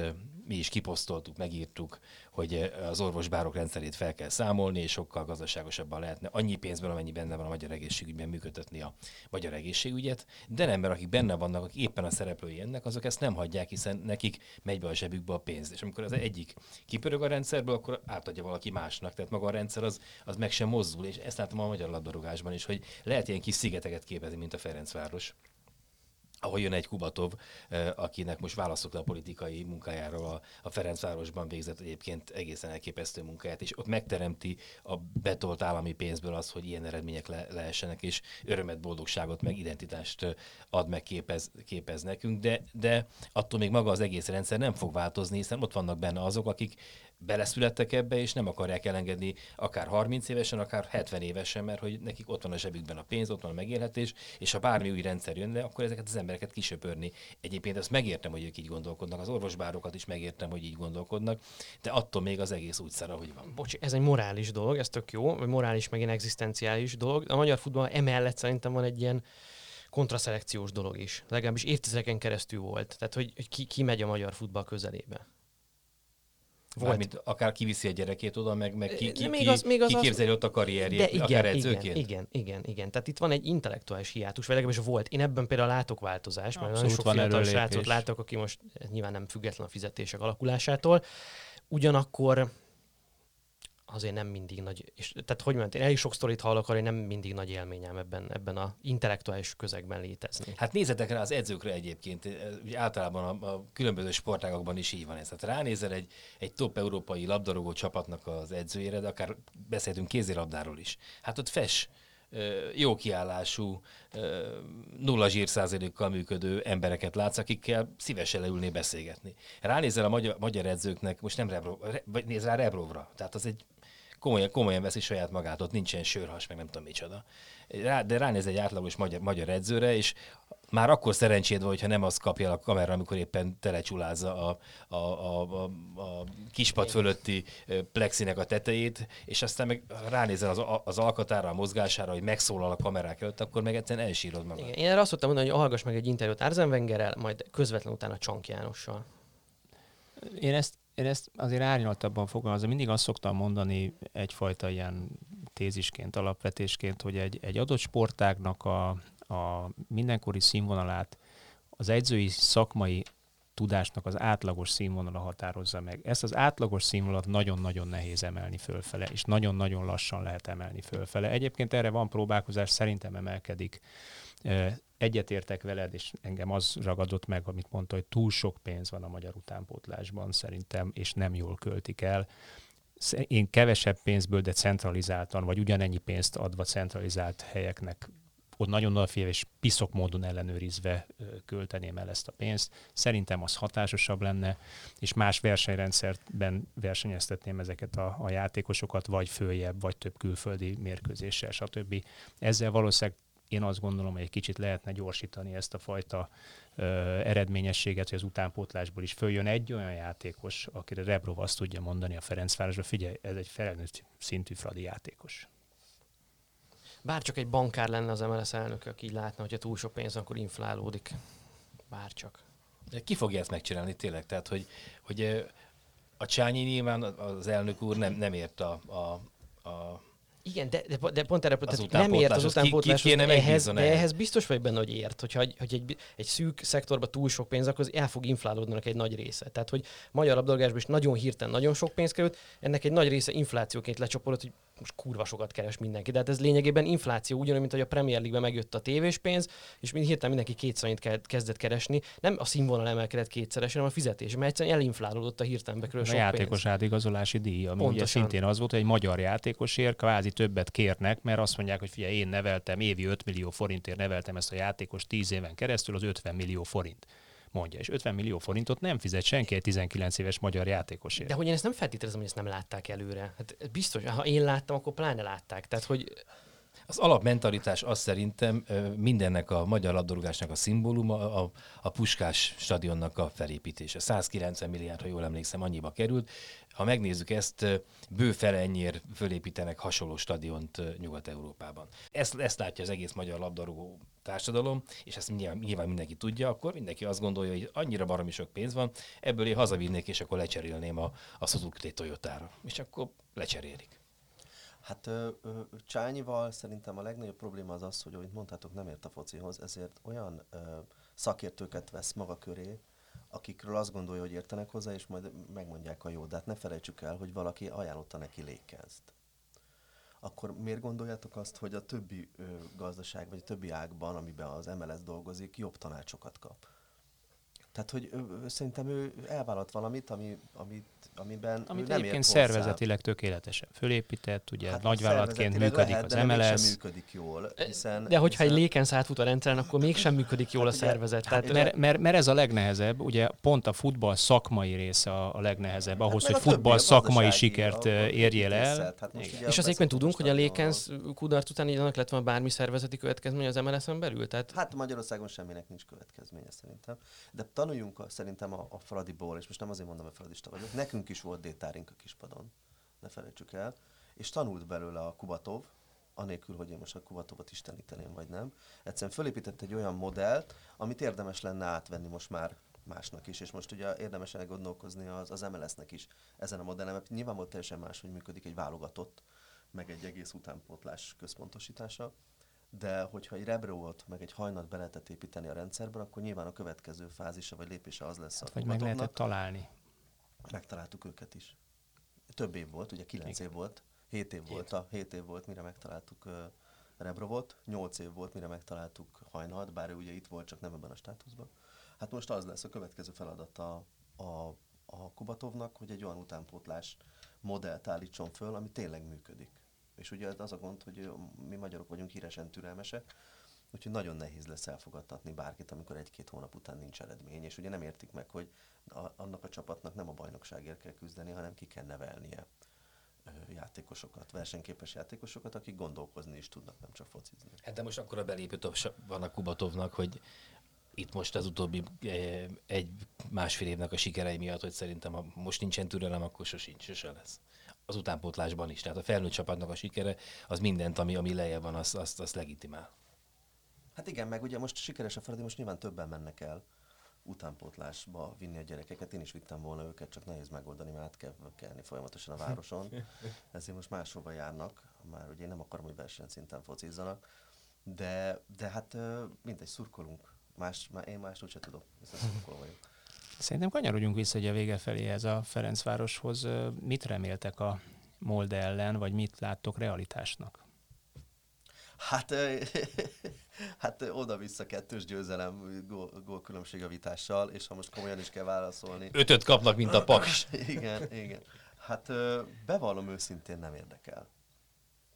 mi is kiposztoltuk, megírtuk, hogy az orvosbárok rendszerét fel kell számolni, és sokkal gazdaságosabban lehetne annyi pénzből, amennyi benne van a magyar egészségügyben működtetni a magyar egészségügyet, de nem, mert akik benne vannak, akik éppen a szereplői ennek, azok ezt nem hagyják, hiszen nekik megy be a zsebükbe a pénz. És amikor az egyik kipörög a rendszerből, akkor átadja valaki másnak. Tehát maga a rendszer az, az meg sem mozdul, és ezt látom a magyar labdarúgásban is, hogy lehet ilyen kis szigeteket képezni, mint a Ferencváros ahol jön egy Kubatov, eh, akinek most választok a politikai munkájáról a, a Ferencvárosban végzett egyébként egészen elképesztő munkáját, és ott megteremti a betolt állami pénzből az, hogy ilyen eredmények le, lehessenek, és örömet, boldogságot, meg identitást eh, ad, meg képez, képez nekünk, de, de attól még maga az egész rendszer nem fog változni, hiszen ott vannak benne azok, akik beleszülettek ebbe, és nem akarják elengedni akár 30 évesen, akár 70 évesen, mert hogy nekik ott van a zsebükben a pénz, ott van a megélhetés, és ha bármi új rendszer jönne, akkor ezeket az embereket kisöpörni. Egyébként azt megértem, hogy ők így gondolkodnak, az orvosbárokat is megértem, hogy így gondolkodnak, de attól még az egész úgy szar, ahogy van. Bocs, ez egy morális dolog, ez tök jó, vagy morális, meg ilyen egzisztenciális dolog. A magyar futball emellett szerintem van egy ilyen kontraszelekciós dolog is. Legalábbis évtizedeken keresztül volt. Tehát, hogy, hogy ki, ki megy a magyar futball közelébe. Volt. Mármint akár kiviszi a gyerekét oda, meg, meg ki, ki, még az- még az ki az- ott a karrierjét, De akár igen, edzőként. igen, igen, igen. Tehát itt van egy intellektuális hiátus, vagy legalábbis volt. Én ebben például látok változást, mert nagyon sok fiatal srácot látok, aki most nyilván nem független a fizetések alakulásától. Ugyanakkor azért nem mindig nagy, és tehát hogy mondjam, én elég sok sztorit hallok, hogy nem mindig nagy élményem ebben, ebben a intellektuális közegben létezni. Hát nézzetek rá az edzőkre egyébként, ugye általában a, a különböző sportágokban is így van ez. Tehát ránézel egy, egy top európai labdarúgó csapatnak az edzőjére, de akár beszéltünk kézilabdáról is. Hát ott fes, jó kiállású, nulla zsírszázalékkal működő embereket látsz, akikkel szívesen leülné beszélgetni. Ránézel a magyar, magyar edzőknek, most nem Rebrov, vagy néz rá Rebrovra, tehát az egy komolyan, komolyan veszi saját magát, ott nincsen sörhas, meg nem tudom micsoda. Rá, de ránéz egy átlagos magyar, magyar edzőre, és már akkor szerencséd van, hogyha nem az kapja a kamera, amikor éppen telecsulázza a, a, a, a, a kispad fölötti plexinek a tetejét, és aztán meg ránézel az, az alkatára, a mozgására, hogy megszólal a kamerák előtt, akkor meg egyszerűen elsírod magad. Igen, én erre azt szoktam mondani, hogy hallgass meg egy interjút Arzen Wengerrel, majd közvetlen utána Csank Jánossal. Én ezt, én ezt azért árnyaltabban fogalmazom. Mindig azt szoktam mondani egyfajta ilyen tézisként, alapvetésként, hogy egy, egy adott sportágnak a, a mindenkori színvonalát az edzői szakmai tudásnak az átlagos színvonala határozza meg. Ezt az átlagos színvonalat nagyon-nagyon nehéz emelni fölfele, és nagyon-nagyon lassan lehet emelni fölfele. Egyébként erre van próbálkozás, szerintem emelkedik. Egyetértek veled, és engem az ragadott meg, amit mondta, hogy túl sok pénz van a magyar utánpótlásban szerintem, és nem jól költik el én kevesebb pénzből, de centralizáltan, vagy ugyanennyi pénzt adva centralizált helyeknek ott nagyon odafigyelve és piszok módon ellenőrizve költeném el ezt a pénzt. Szerintem az hatásosabb lenne, és más versenyrendszerben versenyeztetném ezeket a, a játékosokat, vagy följebb, vagy több külföldi mérkőzéssel, stb. Ezzel valószínűleg én azt gondolom, hogy egy kicsit lehetne gyorsítani ezt a fajta ö, eredményességet, hogy az utánpótlásból is följön egy olyan játékos, akire Rebrov azt tudja mondani a Ferencvárosra, figyelj, ez egy felnőtt szintű Fradi játékos bárcsak egy bankár lenne az MLS elnök, aki így látna, hogyha túl sok pénz, akkor inflálódik. Bárcsak. De ki fogja ezt megcsinálni tényleg? Tehát, hogy, hogy a Csányi nyilván az elnök úr nem, nem ért a, a, a igen, de, de, de pont erre tehát nem ért az utánpótlás, ki, ki ehhez, de ehhez biztos vagy benne, hogy ért. Hogyha hogy egy, egy szűk szektorban túl sok pénz, akkor az el fog inflálódni egy nagy része. Tehát, hogy magyar labdarúgásban is nagyon hirtelen nagyon sok pénz került, ennek egy nagy része inflációként lecsapolott, hogy most kurva sokat keres mindenki. De hát ez lényegében infláció, ugyanúgy, mint hogy a Premier League-ben megjött a tévés pénz, és mind hirtelen mindenki kétszerint kezdett keresni. Nem a színvonal emelkedett kétszeresen, hanem a fizetés, mert egyszerűen elinflálódott a hirtelen bekerül sok A játékos pénz. átigazolási díj, ami Pontosan. ugye szintén az volt, hogy egy magyar játékosért kvázi többet kérnek, mert azt mondják, hogy figyelj, én neveltem, évi 5 millió forintért neveltem ezt a játékos 10 éven keresztül, az 50 millió forint mondja. És 50 millió forintot nem fizet senki egy 19 éves magyar játékosért. De hogy én ezt nem feltételezem, hogy ezt nem látták előre. Hát biztos, ha én láttam, akkor pláne látták. Tehát, hogy az alapmentalitás az szerintem mindennek a magyar labdarúgásnak a szimbóluma, a, a Puskás stadionnak a felépítése. 190 milliárd, ha jól emlékszem, annyiba került. Ha megnézzük ezt, bő fele ennyiért fölépítenek hasonló stadiont Nyugat-Európában. Ezt, ezt látja az egész magyar labdarúgó társadalom, és ezt nyilván, nyilván mindenki tudja, akkor mindenki azt gondolja, hogy annyira baromi sok pénz van, ebből én hazavinnék, és akkor lecserélném a, a Suzuki Toyotára. És akkor lecserélik. Hát ö, ö, Csányival szerintem a legnagyobb probléma az az, hogy ahogy mondtátok, nem ért a focihoz, ezért olyan ö, szakértőket vesz maga köré, akikről azt gondolja, hogy értenek hozzá, és majd megmondják a jó. De hát ne felejtsük el, hogy valaki ajánlotta neki lékezt. Akkor miért gondoljátok azt, hogy a többi ö, gazdaság, vagy a többi ágban, amiben az MLS dolgozik, jobb tanácsokat kap? Tehát, hogy ő, szerintem ő elvállalt valamit, ami, amit, amiben Amit egyébként szervezetileg tökéletesen fölépített, ugye hát nagyvállalatként működik lehet, az de MLS. működik jól, hiszen, De hogyha hiszen... egy lékensz átfut a rendszeren, akkor mégsem működik jól a hát szervezet. Hát, Tehát, mert, mert, mert, ez a legnehezebb, ugye pont a futball szakmai része a, a legnehezebb, ahhoz, hát, hogy futball szakmai sikert érjél el. Hát és azért tudunk, hogy a lékensz kudarc után így annak lett van bármi szervezeti következmény az MLS-en belül? Tehát... Hát Magyarországon semminek nincs következménye szerintem. De tanuljunk szerintem a, a Fradiból, és most nem azért mondom, hogy Fradista vagyok, nekünk is volt détárink a kispadon, ne felejtsük el, és tanult belőle a Kubatov, anélkül, hogy én most a Kubatovot isteníteném, vagy nem. Egyszerűen fölépített egy olyan modellt, amit érdemes lenne átvenni most már másnak is, és most ugye érdemes gondolkozni az, az MLS-nek is ezen a modellen, mert nyilvánvalóan teljesen más, hogy működik egy válogatott, meg egy egész utánpótlás központosítása de hogyha egy rebrót, meg egy hajnat be lehetett építeni a rendszerben, akkor nyilván a következő fázisa vagy lépése az lesz hát, a Vagy meg lehetett találni. Megtaláltuk őket is. több év volt, ugye 9 év volt, 7 év volt, a 7 év volt, mire megtaláltuk uh, Rebrovot, 8 év volt, mire megtaláltuk Hajnalt, bár ő ugye itt volt, csak nem ebben a státuszban. Hát most az lesz a következő feladata a, a, a Kubatovnak, hogy egy olyan utánpótlás modellt állítson föl, ami tényleg működik. És ugye az a gond, hogy mi magyarok vagyunk híresen türelmesek, úgyhogy nagyon nehéz lesz elfogadtatni bárkit, amikor egy-két hónap után nincs eredmény. És ugye nem értik meg, hogy a, annak a csapatnak nem a bajnokságért kell küzdeni, hanem ki kell nevelnie játékosokat, versenyképes játékosokat, akik gondolkozni is tudnak, nem csak focizni. Hát de most akkor a belépő van a Kubatovnak, hogy itt most az utóbbi egy másfél évnek a sikerei miatt, hogy szerintem ha most nincsen türelem, akkor sosincs, sose lesz. Az utánpótlásban is. Tehát a felnőtt csapatnak a sikere, az mindent, ami, ami lejjebb van, azt, azt, azt legitimál. Hát igen, meg ugye most sikeres a Fradi, most nyilván többen mennek el utánpótlásba vinni a gyerekeket. Én is vittem volna őket, csak nehéz megoldani, mert át kell kelni folyamatosan a városon. Ezért most máshova járnak, már ugye én nem akarom, hogy versenyszinten focizzanak. De, de hát mindegy, szurkolunk. Más, már én más úgyse tudok, hiszen szurkoló vagyok. Szerintem kanyarodjunk vissza hogy a vége felé ez a Ferencvároshoz. Mit reméltek a Molde ellen, vagy mit láttok realitásnak? Hát, hát oda-vissza kettős győzelem, gól, gólkülönbség javítással, és ha most komolyan is kell válaszolni. Ötöt kapnak, mint a paks. igen, igen. Hát bevallom őszintén nem érdekel.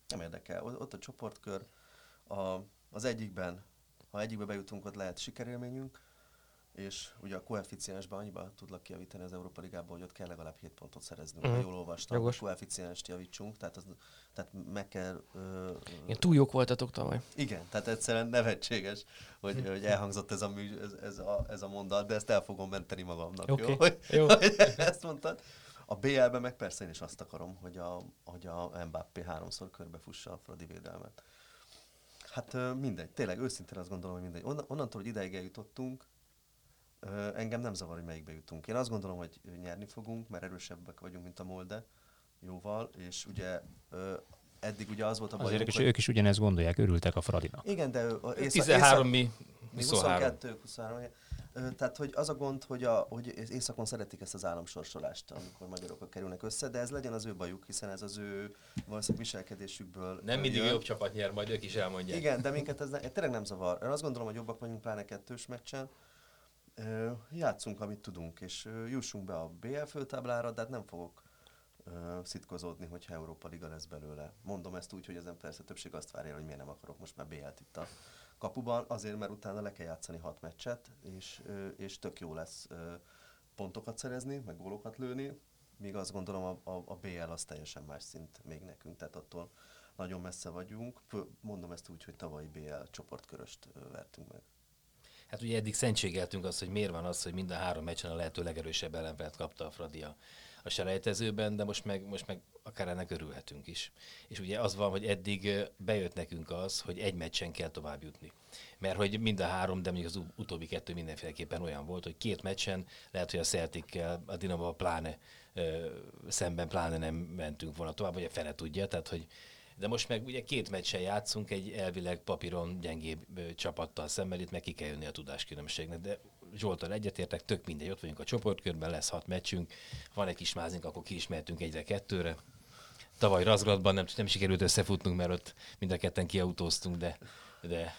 Nem érdekel. Ott a csoportkör, a, az egyikben, ha egyikbe bejutunk, ott lehet sikerélményünk, és ugye a koeficiensben annyiba tudlak kijavítani az Európa Ligában, hogy ott kell legalább 7 pontot szerezni, uh-huh. jól olvastam, Jogos. a koeficienst javítsunk, tehát, az, tehát meg kell... Uh, Igen, túl jók voltatok tavaly. Igen, tehát egyszerűen nevetséges, hogy, hm. hogy elhangzott ez a, mű, ez, ez, a, ez a mondat, de ezt el fogom menteni magamnak, okay. jó? Hogy, jó. hogy ezt mondtad. A BL-ben meg persze én is azt akarom, hogy a, hogy a Mbappé háromszor körbefussa a Fradi védelmet. Hát mindegy, tényleg őszintén azt gondolom, hogy mindegy. onnantól, hogy ideig eljutottunk, engem nem zavar, hogy melyikbe jutunk. Én azt gondolom, hogy nyerni fogunk, mert erősebbek vagyunk, mint a Molde, jóval, és ugye eddig ugye az volt a baj. hogy... ők is ugyanezt gondolják, örültek a Fradinak. Igen, de észak, 13 mi, 23. 22, 23. Tehát, hogy az a gond, hogy, a, hogy északon szeretik ezt az államsorsolást, amikor magyarok kerülnek össze, de ez legyen az ő bajuk, hiszen ez az ő valószínűleg viselkedésükből. Nem mindig jobb csapat nyer, majd ők is elmondják. Igen, de minket ez ne, tényleg nem zavar. Én azt gondolom, hogy jobbak vagyunk pláne kettős meccsen, játszunk, amit tudunk, és jussunk be a BL főtáblára, de hát nem fogok szitkozódni, hogyha Európa Liga lesz belőle. Mondom ezt úgy, hogy ezen persze többség azt várja, hogy miért nem akarok most már BL-t itt a kapuban, azért, mert utána le kell játszani hat meccset, és, és tök jó lesz pontokat szerezni, meg gólokat lőni, míg azt gondolom a, a, a BL az teljesen más szint még nekünk, tehát attól nagyon messze vagyunk. Mondom ezt úgy, hogy tavalyi BL csoportköröst vertünk meg. Hát ugye eddig szentségeltünk azt, hogy miért van az, hogy mind a három meccsen a lehető legerősebb ellenfelet kapta a Fradi a, selejtezőben, de most meg, most meg akár ennek örülhetünk is. És ugye az van, hogy eddig bejött nekünk az, hogy egy meccsen kell tovább jutni. Mert hogy mind a három, de mondjuk az utóbbi kettő mindenféleképpen olyan volt, hogy két meccsen lehet, hogy a celtic a Dinamo pláne szemben pláne nem mentünk volna tovább, vagy a fene tudja, tehát hogy de most meg ugye két meccsen játszunk egy elvileg papíron gyengébb csapattal szemben, itt meg ki kell jönni a tudáskülönbségnek, de Zsoltal egyetértek, tök mindegy, ott vagyunk a csoportkörben, lesz hat meccsünk, van egy kis mázink, akkor ki is mehetünk egyre kettőre. Tavaly Razgradban nem, nem sikerült összefutnunk, mert ott mind a ketten kiautóztunk, de, de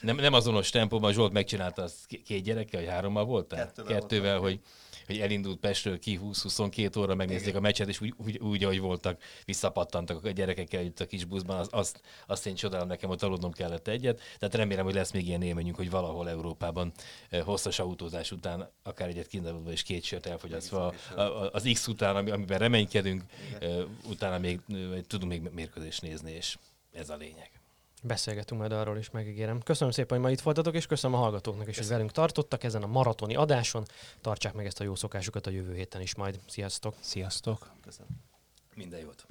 nem, nem azonos tempóban Zsolt megcsinálta azt két gyerekkel, vagy hárommal voltál? Kettővel, Kettővel hogy hogy elindult Pestről ki 20-22 óra, megnézték a meccset, és úgy, úgy, úgy, ahogy voltak, visszapattantak a gyerekekkel itt a kis buszban, az, azt, azt én csodálom nekem, hogy aludnom kellett egyet. Tehát remélem, hogy lesz még ilyen élményünk, hogy valahol Európában eh, hosszas autózás után, akár egyet kindaludva és két sört elfogyasztva, az X után, amiben reménykedünk. Eh, utána még eh, tudunk még mérkőzést nézni, és ez a lényeg. Beszélgetünk majd arról is, megígérem. Köszönöm szépen, hogy ma itt voltatok, és köszönöm a hallgatóknak is, hogy velünk tartottak ezen a maratoni adáson. Tartsák meg ezt a jó szokásukat a jövő héten is majd. Sziasztok! Sziasztok! Köszönöm. Minden jót!